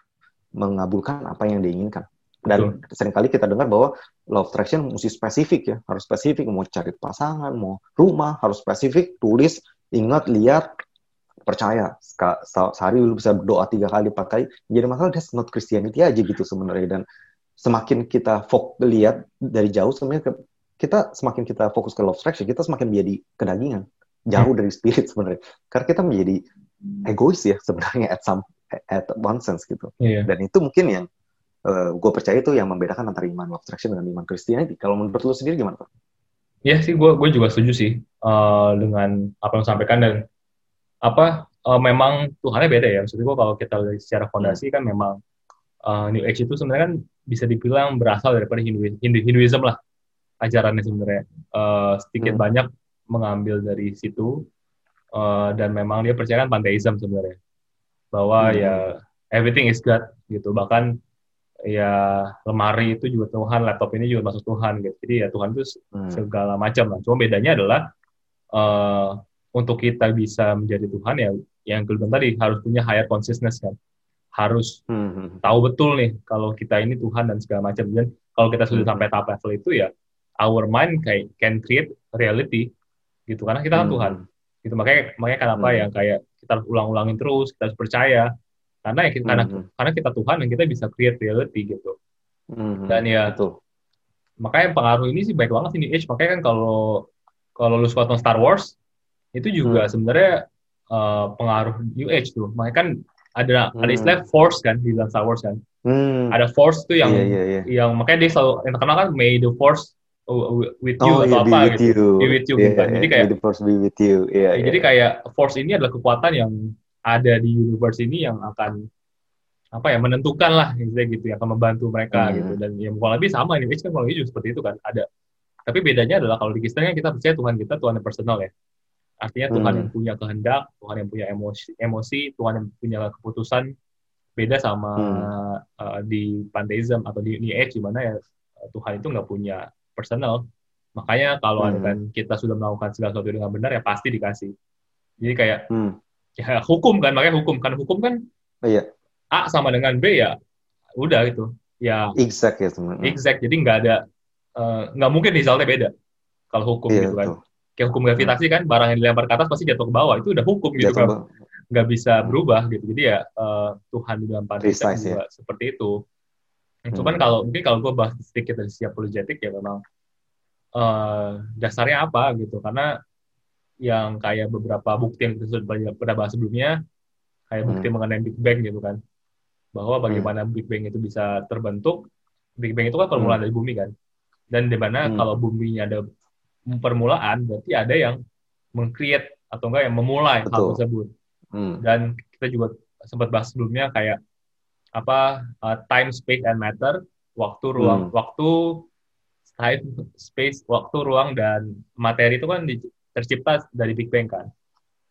mengabulkan apa yang diinginkan. Dan sering kali kita dengar bahwa of attraction mesti spesifik ya, harus spesifik mau cari pasangan, mau rumah harus spesifik, tulis, ingat, lihat, percaya. Sehari lu bisa berdoa tiga kali, empat kali. Jadi masalah that's not Christianity aja gitu sebenarnya. Dan semakin kita fok lihat dari jauh sebenarnya kita semakin kita fokus ke of attraction, kita semakin menjadi kedagingan, jauh dari spirit sebenarnya. Karena kita menjadi egois ya sebenarnya at some at one sense gitu. Iya. Dan itu mungkin yang gue percaya itu yang membedakan antara iman of attraction dengan iman Christianity. Kalau menurut lu sendiri gimana? Iya sih, gue gue juga setuju sih uh, dengan apa yang sampaikan dan apa uh, memang Tuhannya beda ya. Maksud gue kalau kita secara fondasi kan memang uh, New Age itu sebenarnya kan bisa dibilang berasal daripada Hindu, Hindu Hinduism lah ajarannya sebenarnya uh, sedikit hmm. banyak mengambil dari situ uh, dan memang dia percaya kan pantheism sebenarnya bahwa hmm. ya everything is God gitu bahkan ya lemari itu juga Tuhan, laptop ini juga masuk Tuhan gitu. Jadi ya Tuhan itu hmm. segala macam lah. Cuma bedanya adalah uh, untuk kita bisa menjadi Tuhan ya yang kedua tadi harus punya higher consciousness kan. Harus hmm. tahu betul nih kalau kita ini Tuhan dan segala macam. Dan kalau kita sudah hmm. sampai tahap level itu ya our mind kayak can create reality gitu karena kita kan hmm. Tuhan. Gitu makanya makanya kenapa hmm. yang kayak kita harus ulang-ulangin terus, kita harus percaya karena ya kita, karena mm-hmm. karena kita Tuhan dan kita bisa create reality gitu mm-hmm. dan ya Betul. makanya pengaruh ini sih baik banget sih Age makanya kan kalau kalau lu suka Star Wars itu juga mm. sebenarnya uh, pengaruh New Age tuh makanya kan ada mm. ada hmm. istilah Force kan di dalam Star Wars kan mm. ada Force tuh yang yeah, yeah, yeah. yang makanya dia selalu yang terkenal kan May the Force with you oh, atau yeah, apa gitu you. be with you yeah, kan jadi kayak the force be with you yeah, yeah. jadi kayak force ini adalah kekuatan yang ada di universe ini yang akan apa ya menentukan lah gitu gitu yang akan membantu mereka hmm. gitu dan yang kurang lebih sama ini kan kurang lebih juga seperti itu kan ada tapi bedanya adalah kalau di Kristen kan kita percaya Tuhan kita Tuhan yang personal ya artinya Tuhan hmm. yang punya kehendak Tuhan yang punya emosi emosi Tuhan yang punya keputusan beda sama hmm. uh, di pantheism atau di New Age di mana ya Tuhan itu nggak punya personal. Makanya kalau hmm. kan kita sudah melakukan segala sesuatu dengan benar ya pasti dikasih. Jadi kayak hmm. ya hukum kan makanya hukum. Kan hukum kan oh, iya. A sama dengan B ya udah gitu. Ya. Exact ya teman exact. Jadi nggak ada uh, nggak mungkin resultnya beda kalau hukum iya, gitu kan. betul. kayak hukum gravitasi kan barang yang dilempar ke atas pasti jatuh ke bawah. Itu udah hukum gitu kan. nggak bisa hmm. berubah gitu. Jadi ya uh, Tuhan di dalam kita juga ya. seperti itu hmm. cuman kalau mungkin kalau gue bahas sedikit dari siap apologetik ya memang uh, dasarnya apa gitu karena yang kayak beberapa bukti yang kita sudah pernah bahas sebelumnya, kayak bukti hmm. mengenai Big Bang gitu kan, bahwa bagaimana hmm. Big Bang itu bisa terbentuk. Big Bang itu kan permulaan hmm. dari bumi kan, dan di mana hmm. kalau buminya ada permulaan, berarti ada yang mengcreate atau enggak yang memulai Betul. hal tersebut. Hmm. Dan kita juga sempat bahas sebelumnya kayak apa uh, time, space, and matter, waktu, ruang, hmm. waktu, time, space, waktu, ruang, dan materi itu kan di, tercipta dari Big Bang kan.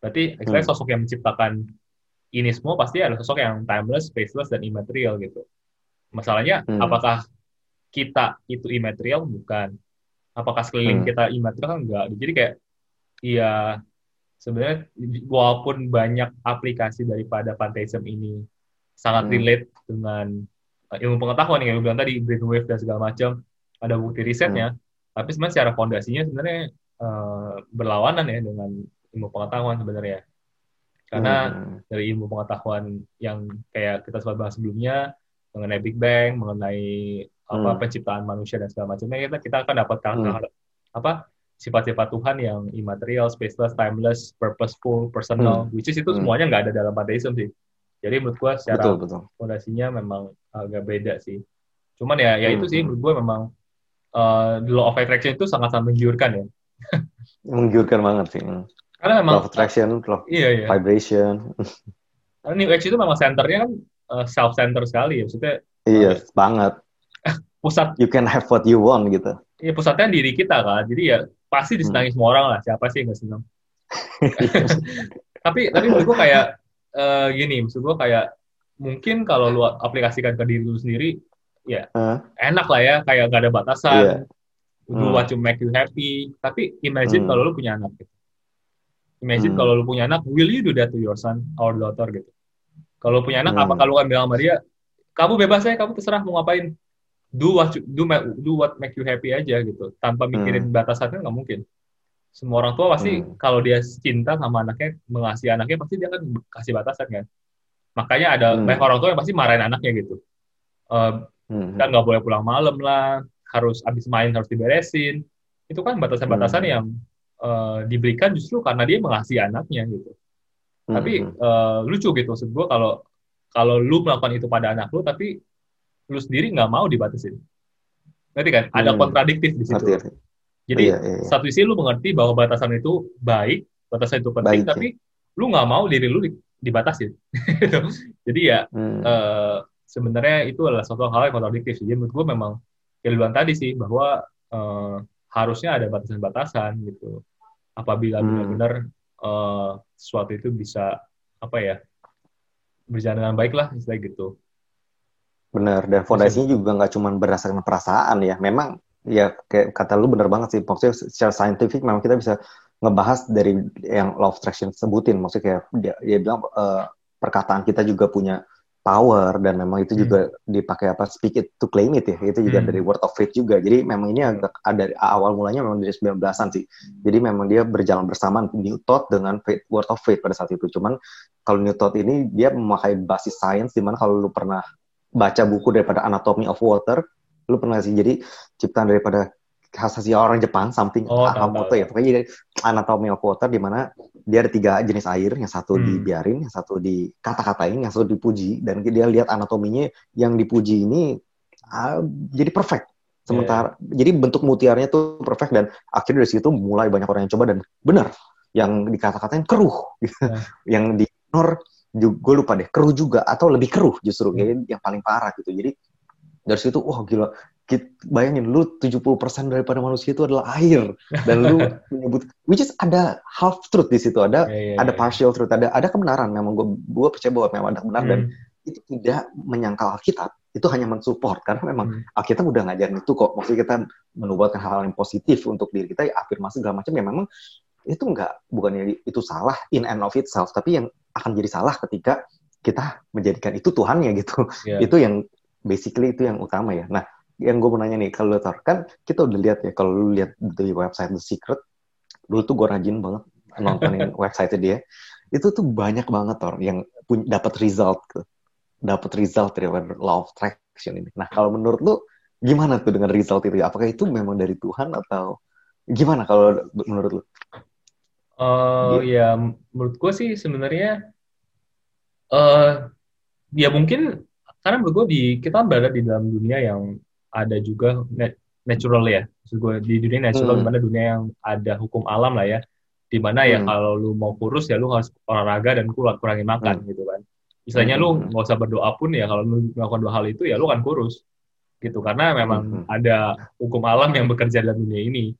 Berarti hmm. sosok yang menciptakan ini semua pasti adalah sosok yang timeless, spaceless, dan immaterial gitu. Masalahnya, hmm. apakah kita itu immaterial? Bukan. Apakah sekeliling hmm. kita immaterial? Kan enggak. Jadi kayak, iya sebenarnya walaupun banyak aplikasi daripada pantheism ini sangat hmm. relate dengan uh, ilmu pengetahuan yang bilang tadi brainwave dan segala macam ada bukti risetnya hmm. tapi sebenarnya secara fondasinya sebenarnya uh, berlawanan ya dengan ilmu pengetahuan sebenarnya. Karena hmm. dari ilmu pengetahuan yang kayak kita sempat bahas sebelumnya mengenai Big Bang, mengenai apa hmm. penciptaan manusia dan segala macamnya kita kita akan dapat hmm. apa sifat-sifat Tuhan yang immaterial, spaceless, timeless, purposeful, personal, hmm. which is itu hmm. semuanya nggak ada dalam pantheism sih. Jadi menurut gua secara fondasinya memang agak beda sih. Cuman ya ya hmm. itu sih hmm. menurut gua memang uh, the law of attraction itu sangat-sangat menggiurkan ya. Menggiurkan banget sih. Karena memang love attraction, love iya, iya. vibration. Karena New Age itu memang centernya kan uh, self center sekali ya, maksudnya. Iya, uh, banget. pusat. You can have what you want gitu. Iya, pusatnya diri kita kan. Jadi ya pasti disenangi hmm. semua orang lah. Siapa sih yang gak senang? tapi tapi menurut gue kayak uh, gini, maksud gue kayak mungkin kalau lu aplikasikan ke diri lu sendiri, ya uh. enak lah ya, kayak gak ada batasan. Yeah do hmm. what to make you happy. Tapi imagine hmm. kalau lu punya anak gitu. Imagine hmm. kalau lu punya anak, will you do that to your son or daughter gitu? Kalau punya anak, hmm. apa kalau kan bilang sama dia, kamu bebas ya, kamu terserah mau ngapain. Do what you, do, do what make you happy aja gitu, tanpa mikirin hmm. batasannya nggak mungkin. Semua orang tua pasti hmm. kalau dia cinta sama anaknya, mengasihi anaknya pasti dia akan kasih batasan kan. Makanya ada hmm. banyak orang tua yang pasti marahin anaknya gitu. Uh, hmm. Kan nggak boleh pulang malam lah, harus habis main harus diberesin itu kan batasan-batasan hmm. yang uh, diberikan justru karena dia mengasihi anaknya gitu hmm. tapi uh, lucu gitu maksud gue kalau kalau lu melakukan itu pada anak lu tapi lu sendiri nggak mau dibatasin Nanti kan ada hmm. kontradiktif di situ Jadi iya, iya, iya. satu sisi lu mengerti bahwa batasan itu baik, batasan itu penting, baik, tapi ya. lu nggak mau diri lu dibatasi. Jadi ya hmm. uh, sebenarnya itu adalah suatu hal yang kontradiktif. Jadi menurut gue memang kehidupan tadi sih bahwa uh, harusnya ada batasan-batasan gitu. Apabila hmm. benar-benar uh, sesuatu itu bisa apa ya berjalan dengan baik lah istilah gitu. Benar, dan fondasinya juga nggak cuma berdasarkan perasaan ya. Memang ya kayak kata lu bener banget sih. Maksudnya secara saintifik memang kita bisa ngebahas dari yang law of attraction sebutin. Maksudnya kayak dia, dia bilang uh, perkataan kita juga punya power dan memang itu juga hmm. dipakai apa speak it to claim it ya itu juga hmm. dari word of faith juga jadi memang ini agak ada awal mulanya memang dari 19-an sih jadi memang dia berjalan bersama New Thought dengan faith, word of faith pada saat itu cuman kalau New Thought ini dia memakai basis science di mana kalau lu pernah baca buku daripada Anatomy of Water lu pernah sih jadi ciptaan daripada khasnya orang Jepang something oh, Akamoto ya pokoknya jadi anatomy of water di mana dia ada tiga jenis air yang satu hmm. dibiarin yang satu dikata-katain yang satu dipuji dan dia lihat anatominya yang dipuji ini uh, jadi perfect sementara yeah. jadi bentuk mutiaranya tuh perfect dan akhirnya dari situ mulai banyak orang yang coba dan benar yang dikata-katain keruh yeah. yang di ignore gue lupa deh keruh juga atau lebih keruh justru hmm. yang paling parah gitu jadi dari situ wah gila. Bayangin lu 70% daripada manusia itu adalah air. Dan lu menyebut which is ada half truth di situ. Ada yeah, yeah, ada iya. partial truth. Ada ada kebenaran. Memang gue gue percaya bahwa memang ada kebenaran. Hmm. dan itu tidak menyangkal Alkitab. Itu hanya mensupport. Karena memang hmm. Alkitab udah ngajarin itu kok. Maksudnya kita menubuatkan hal-hal yang positif untuk diri kita ya afirmasi segala macam. Ya memang itu enggak bukannya itu salah in and of itself. Tapi yang akan jadi salah ketika kita menjadikan itu Tuhannya gitu. Yeah. itu yang basically itu yang utama ya. Nah yang gue mau nanya nih kalau Thor kan kita udah lihat ya kalau lu lihat di website The Secret dulu tuh gue rajin banget nontonin website dia. Itu tuh banyak banget Thor yang dapat result dapat result dari law of attraction ini. Nah kalau menurut lu gimana tuh dengan result itu? Apakah itu memang dari Tuhan atau gimana kalau menurut lu? Uh, ya menurut gue sih sebenarnya uh, ya mungkin karena menurut gue di kita berada di dalam dunia yang ada juga natural ya. Maksud gue di dunia natural hmm. di mana dunia yang ada hukum alam lah ya. Di mana ya hmm. kalau lu mau kurus ya lu harus olahraga dan kurang kurangin makan hmm. gitu kan. Misalnya hmm. lu nggak usah berdoa pun ya kalau lu melakukan dua hal itu ya lu akan kurus gitu karena memang hmm. ada hukum alam yang bekerja dalam dunia ini.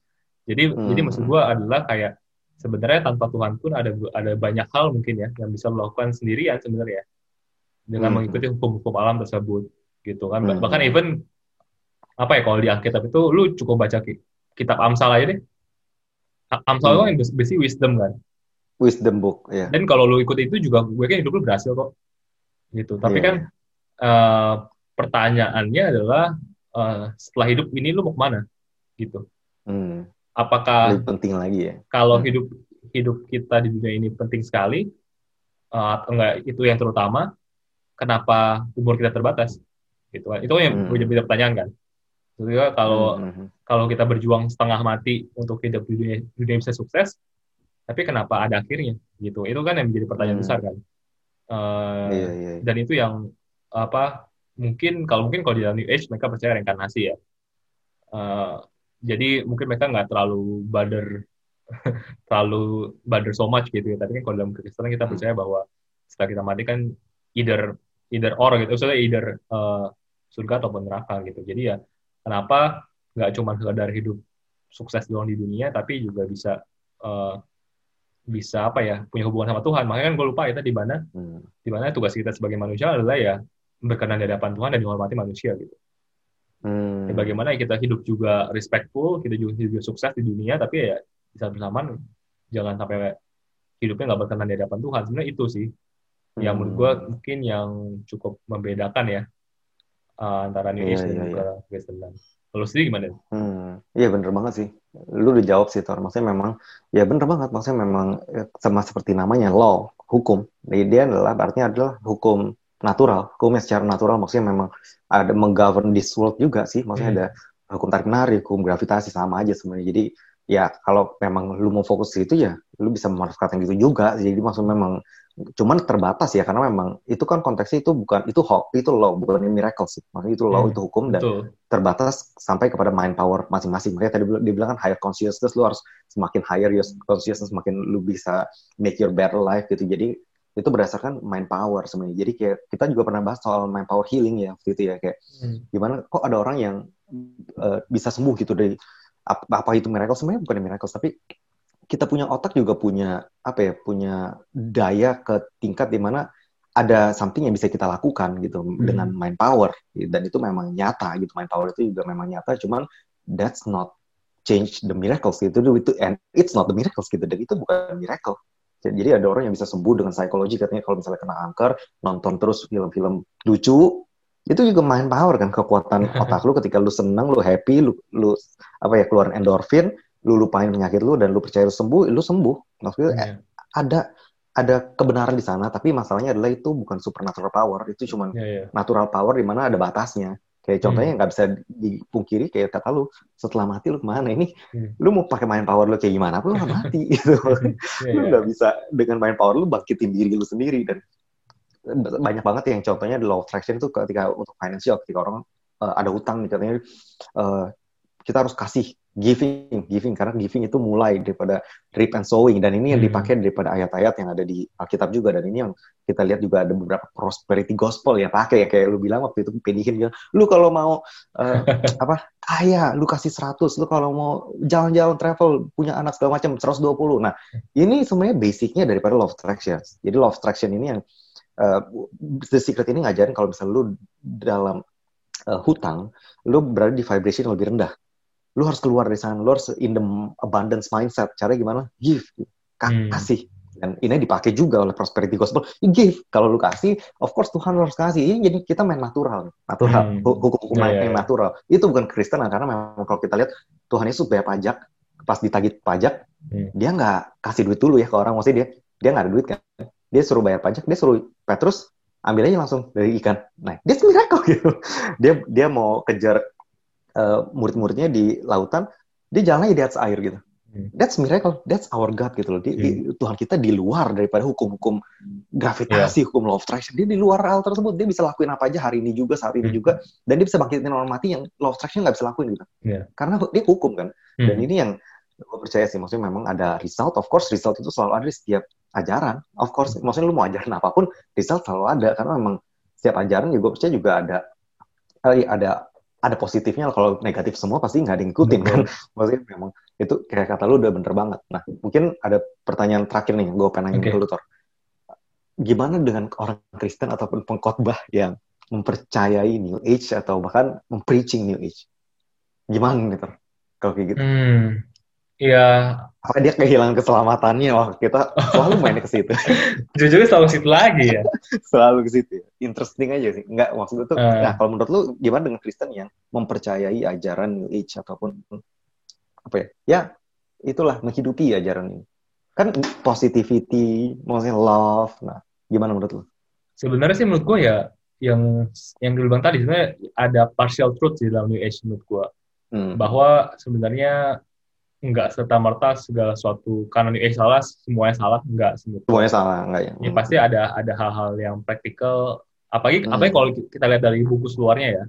Jadi hmm. jadi maksud gue adalah kayak sebenarnya tanpa Tuhan pun ada ada banyak hal mungkin ya yang bisa melakukan sendirian sebenarnya dengan hmm. mengikuti hukum-hukum alam tersebut gitu kan. Hmm. Bahkan even apa ya kalau di Alkitab itu lu cukup baca kitab Amsal aja deh. Amsal hmm. itu kan basic wisdom kan. Wisdom book, ya. Yeah. Dan kalau lu ikut itu juga gue kan hidup lu berhasil kok. Gitu. Tapi yeah. kan uh, pertanyaannya adalah uh, setelah hidup ini lu mau ke mana? Gitu. Hmm. Apakah Lebih penting lagi ya? Kalau hmm. hidup hidup kita di dunia ini penting sekali, uh, enggak itu yang terutama, kenapa umur kita terbatas? Gitu kan. Itu yang hmm. menjadi pertanyaan kan juga kalau mm -hmm. kalau kita berjuang setengah mati untuk hidup di dunia, dunia bisa sukses, tapi kenapa ada akhirnya gitu? Itu kan yang menjadi pertanyaan mm. besar kan. Uh, yeah, yeah. Dan itu yang apa? Mungkin kalau mungkin kalau di dalam New Age mereka percaya reinkarnasi ya. Uh, jadi mungkin mereka nggak terlalu bader terlalu bader so much gitu ya. Tapi kan kalau dalam Kristen kita percaya bahwa setelah kita mati kan either either or gitu, maksudnya either uh, surga ataupun neraka gitu. Jadi ya kenapa nggak cuma sekedar hidup sukses doang di dunia tapi juga bisa uh, bisa apa ya punya hubungan sama Tuhan makanya kan gue lupa itu di mana hmm. di mana tugas kita sebagai manusia adalah ya berkenan di hadapan Tuhan dan dihormati manusia gitu hmm. ya, bagaimana kita hidup juga respectful kita juga hidup sukses di dunia tapi ya di saat bersamaan jangan sampai hidupnya nggak berkenan di hadapan Tuhan sebenarnya itu sih. Yang menurut gue mungkin yang cukup membedakan ya uh, antara New Age yeah, dan yeah, yeah. Kristen. Kalau sendiri gimana? Hmm, iya bener banget sih. Lu udah jawab sih, Tor. Maksudnya memang, ya bener banget. Maksudnya memang ya, sama seperti namanya, law, hukum. Jadi dia adalah, artinya adalah hukum natural. Hukumnya secara natural maksudnya memang ada menggovern this world juga sih. Maksudnya hmm. ada hukum tarik menarik, hukum gravitasi sama aja sebenarnya. Jadi ya kalau memang lu mau fokus ke itu ya lu bisa memanfaatkan gitu juga. Jadi maksud memang cuman terbatas ya karena memang itu kan konteksnya itu bukan itu hoax itu law bukan miracle sih. Maksudnya itu law Hmm, itu hukum dan Betul. terbatas sampai kepada mind power masing-masing. Makanya tadi dibilang kan higher consciousness lu harus semakin higher your consciousness semakin lu bisa make your better life gitu. Jadi itu berdasarkan mind power sebenarnya. Jadi kayak kita juga pernah bahas soal mind power healing ya waktu itu ya kayak Hmm. gimana kok ada orang yang eh, bisa sembuh gitu dari apa, apa itu miracle. Sebenarnya bukan miracle tapi kita punya otak juga punya apa ya punya daya ke tingkat di mana ada something yang bisa kita lakukan gitu dengan mind power. Dan itu memang nyata gitu mind power itu juga memang nyata cuman that's not change the miracles gitu. Itu and it's not the miracles gitu. Dan itu bukan miracle. Jadi ada orang yang bisa sembuh dengan psikologi katanya kalau misalnya kena kanker nonton terus film-film lucu itu juga mind power kan kekuatan otak lu ketika lu senang lu happy lu lu apa ya keluarin endorfin lu lupain penyakit lu dan lu percaya lu sembuh lu sembuh maksudnya Iya. ada ada kebenaran di sana tapi masalahnya adalah itu bukan supernatural power itu cuma Iya, iya. natural power di mana ada batasnya kayak contohnya nggak bisa dipungkiri kayak kata lu setelah mati lu ke mana ini Hmm. lu mau pakai main power lu kayak gimana pun lu mati gitu Iya, lu nggak bisa dengan main power lu bangkitin diri lu sendiri dan banyak banget yang contohnya di law of attraction itu ketika untuk financial ketika orang eh, ada hutang nih katanya eh, kita harus kasih giving giving. Karena giving itu mulai daripada reap and sowing. Dan ini yang Hmm. dipakai daripada ayat-ayat yang ada di Alkitab juga. Dan ini yang kita lihat juga ada beberapa prosperity gospel ya pakai. Ya kayak lu bilang waktu itu pedihin bilang lu kalau mau eh, apa kaya lu kasih 100 lu kalau mau jalan-jalan travel punya anak segala macam 120 nah ini sebenarnya basicnya daripada law of attraction. Jadi law of attraction ini yang eh, the secret ini ngajarin kalau misalnya lu dalam eh, hutang lu berada di vibration yang lebih rendah lu harus keluar dari sana lu harus in the abundance mindset. Cara gimana? Give. Hmm. kasih. Dan ini dipakai juga oleh prosperity gospel. You give. Kalau lu kasih of course Tuhan harus kasih. Ini jadi kita main natural natural. Hmm. Hu- hukum-hukum main iya, yang iya. natural. Itu bukan Kristen karena memang kalau kita lihat Tuhan Yesus bayar pajak. Pas ditagih pajak Hmm. dia nggak kasih duit dulu ya ke orang. Maksudnya dia dia nggak ada duit kan. Dia suruh bayar pajak dia suruh Petrus ambil aja langsung dari ikan. Nah dia miracle gitu. Dia dia mau kejar eh, murid-muridnya di lautan dia jalannya di atas air gitu. Hmm. that's miracle. That's our God gitu loh. Dia- di- Tuhan kita di luar daripada hukum-hukum gravitasi hukum law of attraction. Dia di luar hal tersebut. Dia bisa lakuin apa aja hari ini juga saat ini Hmm. juga. Dan dia bisa bangkitin orang mati yang law of attraction nggak bisa lakuin gitu. Iya. karena dia hukum kan. Dan Hmm. ini yang gue percaya sih. Maksudnya memang ada result. Of course result itu selalu ada di setiap ajaran. Of course maksudnya lu mau ajaran apa pun result selalu ada. Karena memang setiap ajaran juga gue percaya juga ada eh, ada ada positifnya kalau negatif semua pasti nggak ada yang ngikutin kan? Maksudnya memang itu kayak kata lu udah bener banget. Nah mungkin ada pertanyaan terakhir nih gue pengen nanya ke lu Tor gimana dengan orang Kristen ataupun pengkhotbah yang mempercayai New Age atau bahkan mempreaching New Age? Gimana nih Tor kalau kayak gitu. Hmm. Ya, apa dia kehilangan keselamatannya wah kita selalu main ke situ jujur selalu situ lagi ya. selalu ke situ ya. interesting aja sih nggak maksud tuh Eh. nah kalau menurut lu gimana dengan Kristen yang mempercayai ajaran New Age ataupun apa ya ya itulah menghidupi ajaran ini kan positivity maksudnya love nah gimana menurut lu Sebenarnya sih menurut gue ya yang yang gue bilang tadi sebenarnya ada partial truth di dalam New Age menurut gue hmm. bahwa sebenarnya nggak serta merta segala sesuatu karena Age salah semuanya salah nggak gua. semuanya salah nggak ya ya pasti ada ada hal-hal yang praktikal apalagi Hmm. apalagi kalau kita lihat dari buku luarnya ya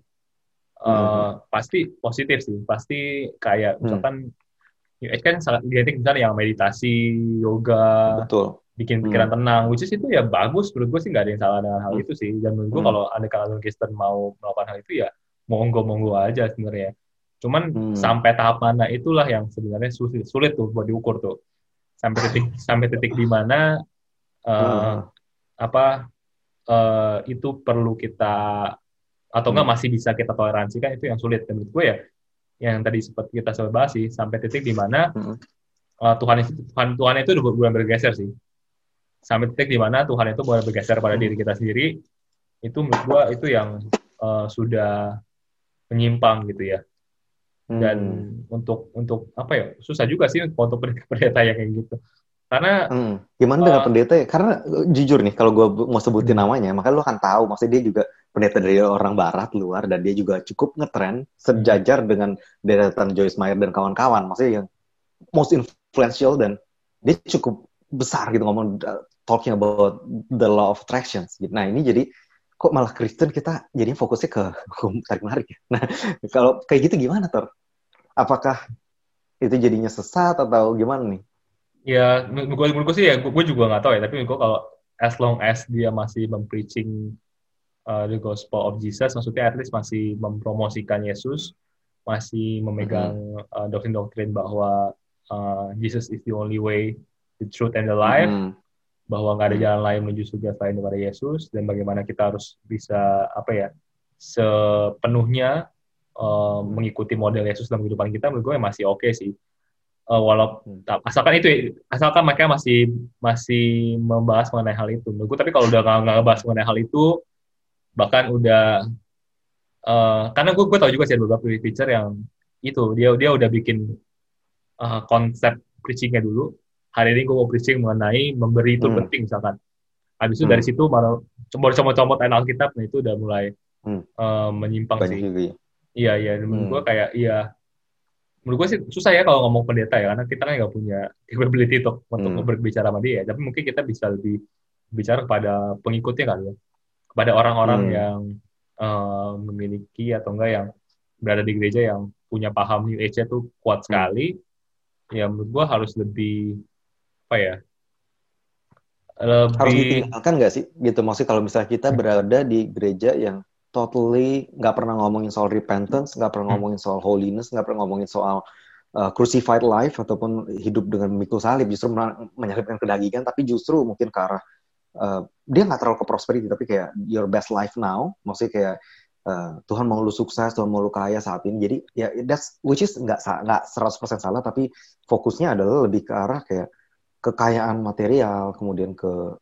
eh, Hmm. pasti positif sih pasti kayak Hmm. misalkan Age kan sangat identik misalnya yang meditasi yoga betul bikin pikiran tenang which is itu ya bagus menurut gue sih nggak ada yang salah dengan hal Hmm. itu sih dan menurut gue Hmm. kalau ada kalau Kristen mau melakukan hal itu ya monggo monggo aja sebenarnya cuman Hmm. sampai tahap mana itulah yang sebenarnya sulit sulit tuh buat diukur tuh sampai titik sampai titik di mana eh, Hmm. apa eh, itu perlu kita atau enggak Hmm. masih bisa kita toleransi kan itu yang sulit dan menurut gue ya yang tadi sempat kita sempat bahas sih sampai titik di mana Hmm. eh, Tuhan itu Tuhan Tuhan itu udah mulai bergeser sih sampai titik di mana Tuhan itu mulai bergeser pada Hmm. diri kita sendiri itu menurut gue itu yang eh, sudah menyimpang gitu ya dan Hmm. untuk untuk apa ya susah juga sih untuk pendeta yang kayak gitu karena Hmm. Gimana dengan Uh, pendeta ya? Karena uh, jujur nih, kalau gue mau sebutin Hmm. namanya, maka lo akan tahu, maksudnya dia juga pendeta dari orang barat luar, dan dia juga cukup ngetren, sejajar dengan deretan Joyce Meyer dan kawan-kawan, maksudnya yang most influential, dan dia cukup besar gitu ngomong, uh, talking about the law of attraction. Nah ini jadi kok malah Kristen kita jadi fokusnya ke hukum tarik menarik ya. Nah kalau kayak gitu gimana Tor? Apakah itu jadinya sesat atau gimana nih? Ya, gue gue sih ya gue juga nggak tahu ya. Tapi gue kalau as long as dia masih mempreaching uh, the gospel of Jesus, maksudnya at least masih mempromosikan Yesus, masih memegang mm -hmm. uh, doktrin-doktrin bahwa uh, Jesus is the only way, the truth and the life. Mm -hmm bahwa nggak ada hmm. jalan lain menuju surga selain daripada Yesus dan bagaimana kita harus bisa apa ya sepenuhnya uh, mengikuti model Yesus dalam kehidupan kita menurut gue masih oke okay sih uh, walaupun hmm. asalkan itu asalkan mereka masih masih membahas mengenai hal itu menurut gue tapi kalau udah nggak ngebahas mengenai hal itu bahkan udah uh, karena gue gue tahu juga sih ada beberapa feature yang itu dia dia udah bikin uh, konsep preachingnya dulu hari ini gue mau preaching mengenai memberi itu hmm. penting misalkan. Habis itu hmm. dari situ malah comot-comot-comot ayat Alkitab, nah itu udah mulai hmm. uh, menyimpang Banyak sih. Juga, ya? Iya iya, menurut hmm. gue kayak iya. Menurut gue sih susah ya kalau ngomong pendeta ya, karena kita kan nggak punya capability untuk untuk hmm. berbicara sama dia. Tapi mungkin kita bisa lebih bicara kepada pengikutnya kali ya, kepada orang-orang hmm. yang uh, memiliki atau enggak yang berada di gereja yang punya paham New Age itu kuat hmm. sekali. Hmm. Ya menurut gue harus lebih apa ya lebih harus ditinggalkan nggak sih gitu maksudnya kalau misalnya kita berada di gereja yang totally nggak pernah ngomongin soal repentance nggak pernah hmm. ngomongin soal holiness nggak pernah ngomongin soal uh, crucified life ataupun hidup dengan memikul salib. Justru menyalibkan kedagingan tapi justru mungkin ke arah uh, dia nggak terlalu ke prosperity tapi kayak your best life now. Maksudnya kayak uh, Tuhan mau lu sukses Tuhan mau lu kaya saat ini. Jadi ya that's which is nggak nggak 100% salah tapi fokusnya adalah lebih ke arah kayak kekayaan material, kemudian ke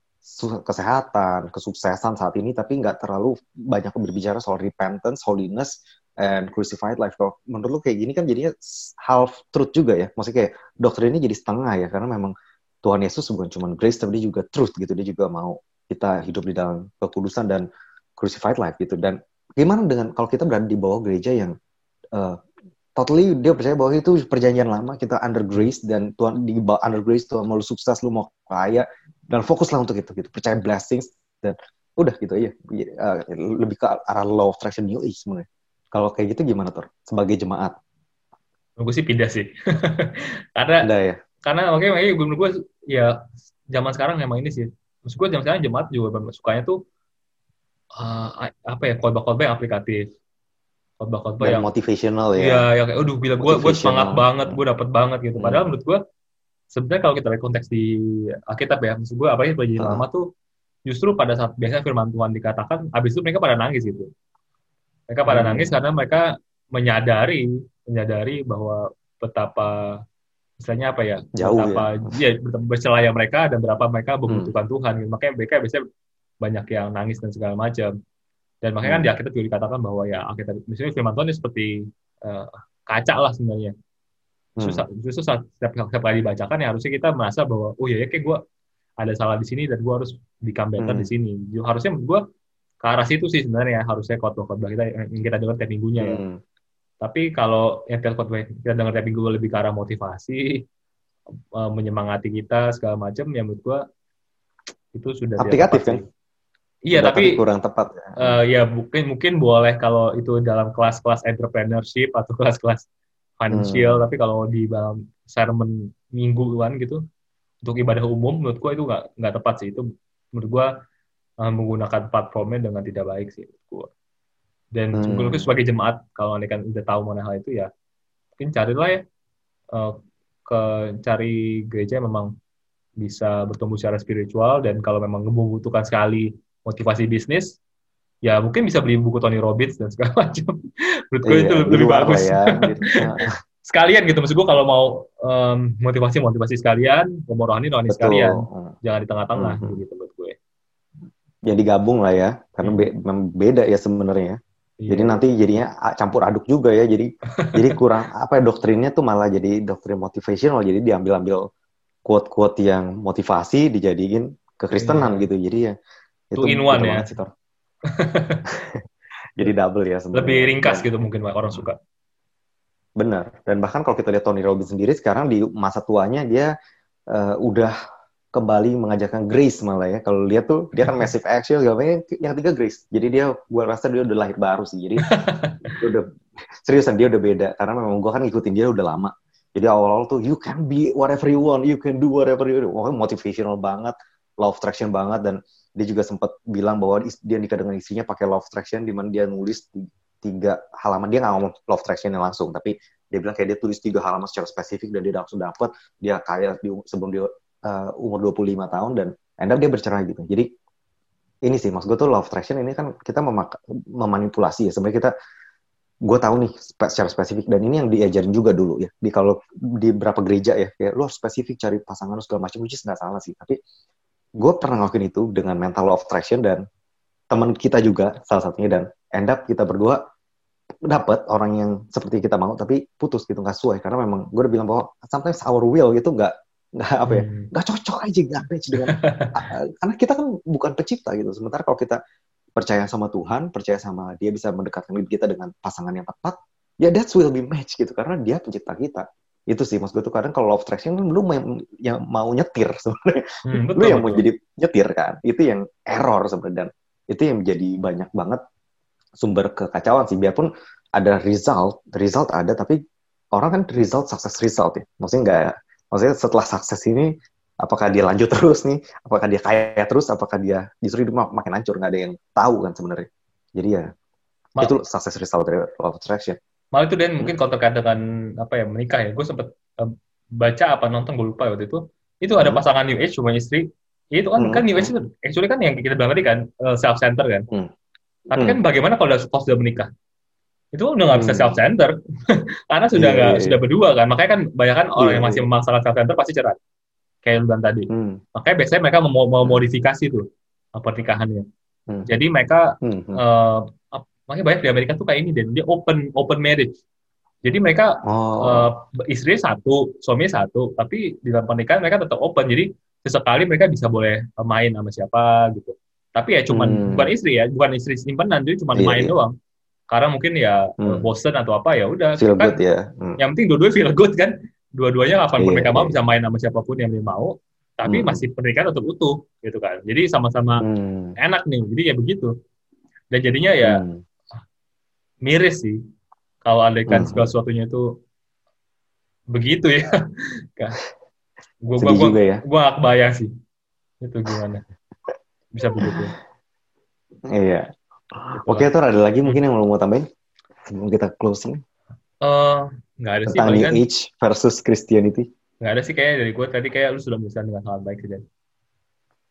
kesehatan, kesuksesan saat ini, tapi nggak terlalu banyak berbicara soal repentance, holiness, and crucified life. Kalau menurut lu kayak gini kan jadinya half truth juga ya. Maksudnya kayak dokter ini jadi setengah ya, karena memang Tuhan Yesus bukan cuma grace, tapi dia juga truth gitu. Dia juga mau kita hidup di dalam kekudusan dan crucified life gitu. Dan gimana dengan kalau kita berada di bawah gereja yang uh, totally dia percaya bahwa itu perjanjian lama kita under grace dan Tuhan di under grace Tuhan mau lu sukses lu mau kaya dan fokuslah untuk itu gitu. Percaya blessings dan udah gitu. Aja uh, lebih ke arah law of attraction. New age sebenarnya. Kalau kayak gitu gimana tuh sebagai jemaat. Gue sih pindah sih. Karena pindah, ya? karena oke okay, makanya gue gue ya zaman sekarang emang ini sih. Maksud gue zaman sekarang jemaat juga sukanya tuh uh, apa ya khotbah-khotbah yang aplikatif. Khotbah-khotbah yang motivational ya. Iya, yang kayak aduh gila gue gue semangat banget, gue dapet banget gitu. Hmm. Padahal menurut gue sebenarnya kalau kita lihat konteks di Alkitab ya, maksud gue apa ya perjanjian uh. lama tuh justru pada saat biasanya firman Tuhan dikatakan, habis itu mereka pada nangis gitu. Mereka pada hmm. nangis karena mereka menyadari menyadari bahwa betapa misalnya apa ya Jauh betapa ya, ya bercelaya mereka dan berapa mereka membutuhkan hmm. Tuhan gitu. makanya mereka biasanya banyak yang nangis dan segala macam dan makanya kan di hmm. Alkitab juga dikatakan bahwa ya Alkitab, misalnya firman Tuhan ini seperti uh, kaca lah sebenarnya. Susah, hmm. justru saat setiap, setiap kali dibacakan ya harusnya kita merasa bahwa oh ya, ya kayak gue ada salah di sini dan gue harus become better hmm. di sini. Harusnya gue ke arah situ sih sebenarnya harusnya khotbah-khotbah kita yang kita dengar tiap minggunya ya. Hmm. Tapi kalau yang khotbah kita dengar tiap minggu lebih ke arah motivasi, uh, menyemangati kita segala macam, ya menurut gue itu sudah aplikatif kan? Iya, tapi kurang tepat ya. Uh, ya mungkin mungkin boleh kalau itu dalam kelas-kelas entrepreneurship atau kelas-kelas financial, hmm. tapi kalau di dalam sermon mingguan gitu untuk ibadah umum menurut gua itu nggak nggak tepat sih itu menurut gua uh, menggunakan platformnya dengan tidak baik sih menurut gua. Dan hmm. menurut sebagai jemaat kalau anda kan udah tahu mengenai hal itu ya mungkin carilah ya uh, ke cari gereja yang memang bisa bertumbuh secara spiritual dan kalau memang membutuhkan sekali motivasi bisnis, ya mungkin bisa beli buku Tony Robbins dan segala macam. Menurut gue iya, itu lebih bagus. Ya, gitu. sekalian gitu, maksud gue kalau mau um, motivasi motivasi sekalian, mau rohani rohani sekalian, jangan di tengah-tengah mm -hmm. gitu menurut gue. Ya digabung lah ya, karena be beda ya sebenarnya. Iya. Jadi nanti jadinya campur aduk juga ya. Jadi jadi kurang apa ya doktrinnya tuh malah jadi doktrin motivational. Jadi diambil-ambil quote-quote yang motivasi dijadiin kekristenan iya. gitu. Jadi ya itu in one ya. Sih, Jadi double ya sebenarnya. Lebih ringkas gitu mungkin orang suka. Benar. Dan bahkan kalau kita lihat Tony Robbins sendiri sekarang di masa tuanya dia uh, udah kembali mengajarkan grace malah ya. Kalau lihat tuh dia kan massive action segala macam yang tiga grace. Jadi dia gua rasa dia udah lahir baru sih. Jadi dia udah seriusan dia udah beda karena memang gua kan ngikutin dia udah lama. Jadi awal-awal tuh you can be whatever you want, you can do whatever you want. motivational banget, love traction banget dan dia juga sempat bilang bahwa dia nikah dengan istrinya pakai love traction di mana dia nulis tiga halaman. Dia nggak ngomong love traction langsung tapi dia bilang kayak dia tulis tiga halaman secara spesifik dan dia langsung dapat dia kaya di, sebelum dia uh, umur 25 tahun dan end dia bercerai gitu. Jadi ini sih maksud gue tuh love attraction ini kan kita memanipulasi ya. Sebenarnya kita gue tahu nih secara spesifik dan ini yang diajarin juga dulu ya. Di kalau di beberapa gereja ya kayak lo spesifik cari pasangan lo segala macam which is nggak salah sih. Tapi gue pernah ngelakuin itu dengan mental law of attraction dan teman kita juga salah satunya dan end up kita berdua dapat orang yang seperti kita mau tapi putus gitu nggak sesuai. Karena memang gue udah bilang bahwa sometimes our will gitu nggak nggak apa ya hmm. nggak cocok aja nggak match dengan karena kita kan bukan pencipta gitu. Sementara kalau kita percaya sama Tuhan percaya sama dia bisa mendekatkan diri kita dengan pasangan yang tepat ya that will be match gitu. Karena dia pencipta kita itu sih maksud gue tuh kadang kalau love attraction kan lu yang, yang mau nyetir sebenarnya. Hmm, lu yang mau jadi nyetir kan itu yang error sebenarnya. Dan itu yang menjadi banyak banget sumber kekacauan sih. Biarpun ada result result ada tapi orang kan result success result ya. Maksudnya nggak maksudnya setelah sukses ini apakah dia lanjut terus nih? Apakah dia kaya terus? Apakah dia justru hidup makin hancur? Nggak ada yang tahu kan sebenarnya. Jadi ya Mal itu sukses result dari law of attraction malah itu dan mungkin kalau terkait dengan apa ya menikah ya gue sempet uh, baca apa nonton gue lupa waktu itu itu ada hmm. pasangan new age cuma istri itu kan hmm. kan new age itu actually kan yang kita bilang tadi kan uh, self center kan hmm. tapi kan hmm. bagaimana kalau sudah, sudah menikah itu udah nggak bisa hmm. self center karena sudah iya, nggak yeah, yeah, sudah berdua kan makanya kan banyak kan orang yeah, yang masih memaksakan self center pasti cerai kayak lu tadi hmm. makanya biasanya mereka mau, mau modifikasi tuh pernikahannya hmm. jadi mereka hmm. Uh, makanya banyak di Amerika tuh kayak ini dan dia open open marriage jadi mereka oh. uh, istri satu suaminya satu tapi di dalam pernikahan mereka tetap open jadi sesekali mereka bisa boleh main sama siapa gitu tapi ya cuman hmm. bukan istri ya bukan istri simpenan jadi cuma yeah, main yeah. doang karena mungkin ya hmm. bosen atau apa ya udah feel kan, good ya hmm. yang penting dua-duanya feel good kan dua-duanya kapan yeah, mereka mau yeah. bisa main sama siapa pun yang dia mau tapi hmm. masih pernikahan untuk utuh gitu kan jadi sama-sama hmm. enak nih jadi ya begitu dan jadinya ya hmm. Miris sih kalau andaikan hmm. segala sesuatunya itu begitu ya gue gue gue ya. gue gak kebayang sih itu gimana bisa begitu iya Oke, tuh ada lagi mungkin yang mau tambahin sebelum kita closing? Uh, nggak ada Tentang sih. Tentang New Age versus Christianity. Nggak ada sih kayak dari gue tadi kayak lu sudah menjelaskan dengan hal baik sih.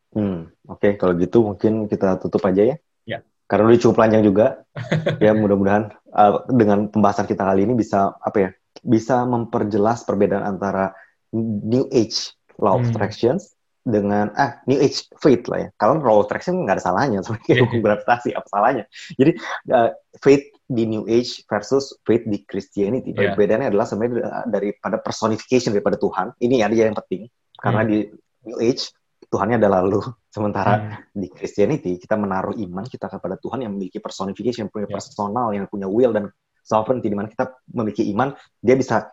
Hmm, oke okay. kalau gitu mungkin kita tutup aja ya. Ya. Karena udah cukup panjang juga. ya mudah-mudahan uh, dengan pembahasan kita kali ini bisa apa ya? Bisa memperjelas perbedaan antara New Age Law of hmm. Attractions dengan ah New Age faith lah ya. Kalau Law Attraction nggak ada salahnya sebenarnya yeah. hukum gravitasi apa salahnya. Jadi uh, faith di New Age versus faith di Christianity. Yeah. Perbedaannya adalah sebenarnya daripada personification daripada Tuhan. Ini ada yang penting karena hmm. di New Age Tuhannya adalah lu. Sementara hmm. di Christianity kita menaruh iman kita kepada Tuhan yang memiliki personification, punya yeah. personal, yang punya will dan sovereignty di mana kita memiliki iman, dia bisa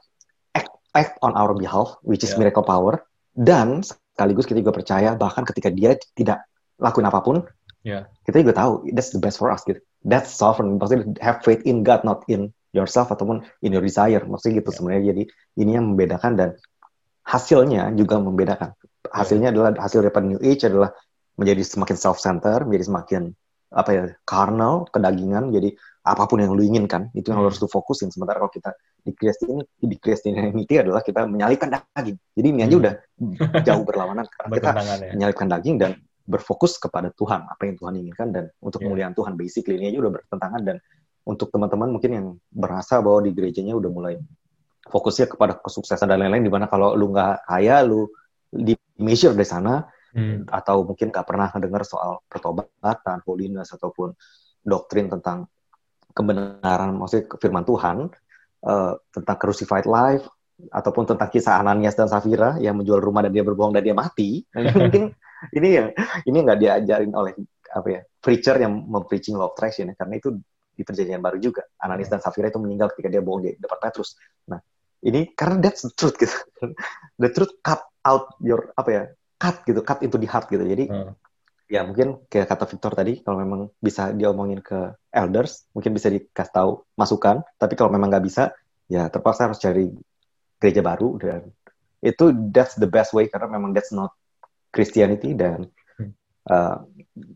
act, act on our behalf, which is yeah. miracle power, dan sekaligus kita juga percaya bahkan ketika dia tidak lakuin apa pun yeah. kita juga tahu that's the best for us gitu that's sovereign maksudnya have faith in God not in yourself ataupun in your desire maksudnya gitu yeah. sebenarnya jadi ini yang membedakan dan hasilnya juga membedakan hasilnya yeah. adalah hasil daripada New Age adalah menjadi semakin self center menjadi semakin apa ya carnal kedagingan jadi apa pun yang lu inginkan itu yang hmm. harus lu fokusin sementara kalau kita di ini di Christianity adalah kita menyalipkan daging jadi ini aja hmm. udah jauh berlawanan karena kita ya. menyalipkan daging dan berfokus kepada Tuhan apa yang Tuhan inginkan dan untuk yeah. kemuliaan Tuhan basically ini aja udah bertentangan dan untuk teman-teman mungkin yang berasa bahwa di gerejanya udah mulai fokusnya kepada kesuksesan dan lain-lain di mana kalau lu nggak kaya lu di measure dari sana hmm. atau mungkin nggak pernah dengar soal pertobatan holiness ataupun doktrin tentang kebenaran maksudnya firman Tuhan uh, tentang crucified life ataupun tentang kisah Ananias dan Safira yang menjual rumah dan dia berbohong dan dia mati. Nah, mungkin ini yang ini nggak diajarin oleh apa ya preacher yang mempreaching law of attraction ya karena itu di perjanjian baru juga. Ananias dan Safira itu meninggal ketika dia bohong di depan Petrus. Nah ini karena that's the truth gitu. The truth cut out your apa ya cut gitu, cut itu di heart gitu. Jadi Hmm. ya mungkin kayak kata Victor tadi, kalau memang bisa diomongin ke elders, mungkin bisa dikasih tahu masukan. Tapi kalau memang nggak bisa, ya terpaksa harus cari gereja baru dan itu that's the best way karena memang that's not Christianity dan uh,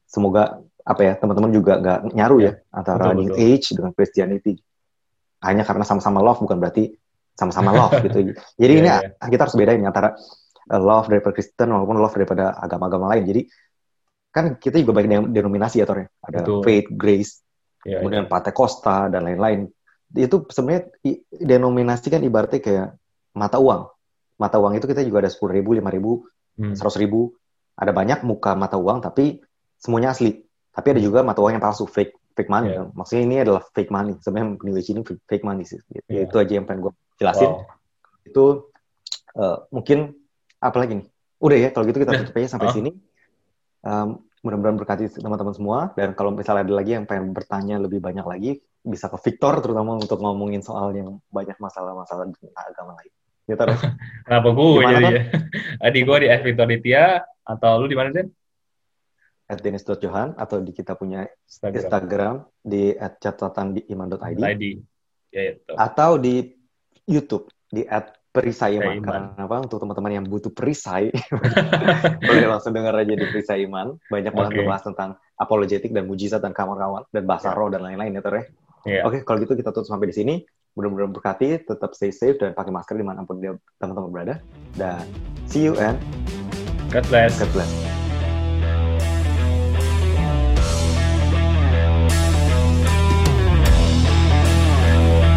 semoga apa ya teman-teman juga nggak nyaru ya, antara betul, New betul. Age dengan Christianity hanya karena sama-sama love bukan berarti sama-sama love gitu. Jadi Iya, ini iya. kita harus bedain antara love daripada Kristen maupun love daripada agama-agama lain. Jadi kan kita juga banyak den- denominasi ya Tor ya. Ada Betul. faith, grace, Ya, kemudian Pentecosta dan lain-lain. Itu sebenarnya denominasi kan ibaratnya kayak mata uang. Mata uang itu kita juga ada sepuluh ribu, lima ribu, Hmm. seratus ribu. Ada banyak muka mata uang tapi semuanya asli. Tapi ada juga mata uang yang palsu, fake, fake money. Kan. Maksudnya ini adalah fake money. Sebenarnya New Age ini fake money sih. Ya, Iya. Itu aja yang pengen gue jelasin. Wow. Itu eh, mungkin apa lagi nih? Udah ya, kalau gitu kita tutup aja sampai Ah. sini. Um, mudah-mudahan berkati teman-teman semua. Dan kalau misalnya ada lagi yang pengen bertanya lebih banyak lagi, bisa ke Victor terutama untuk ngomongin soal yang banyak masalah-masalah agama lain. Ya, ya? Kenapa gue jadi ya? Adi gue di F Victor Ditya atau lu di mana Den? at Dennis.johan atau di kita punya Instagram. Instagram di at catatan di iman.id ID. Ya itu. atau di YouTube di at perisai iman. Iman. Karena apa? Untuk teman-teman yang butuh perisai, boleh langsung dengar aja di perisai iman. Banyak banget Oke. membahas tentang apologetik dan mujizat dan kawan-kawan dan bahasa Ya. roh dan lain-lain ya Tor ya. Iya. Oke, kalau gitu kita tutup sampai di sini. Mudah-mudahan berkati, tetap stay safe dan pakai masker di mana pun dia teman-teman berada. Dan see you and God bless. God bless.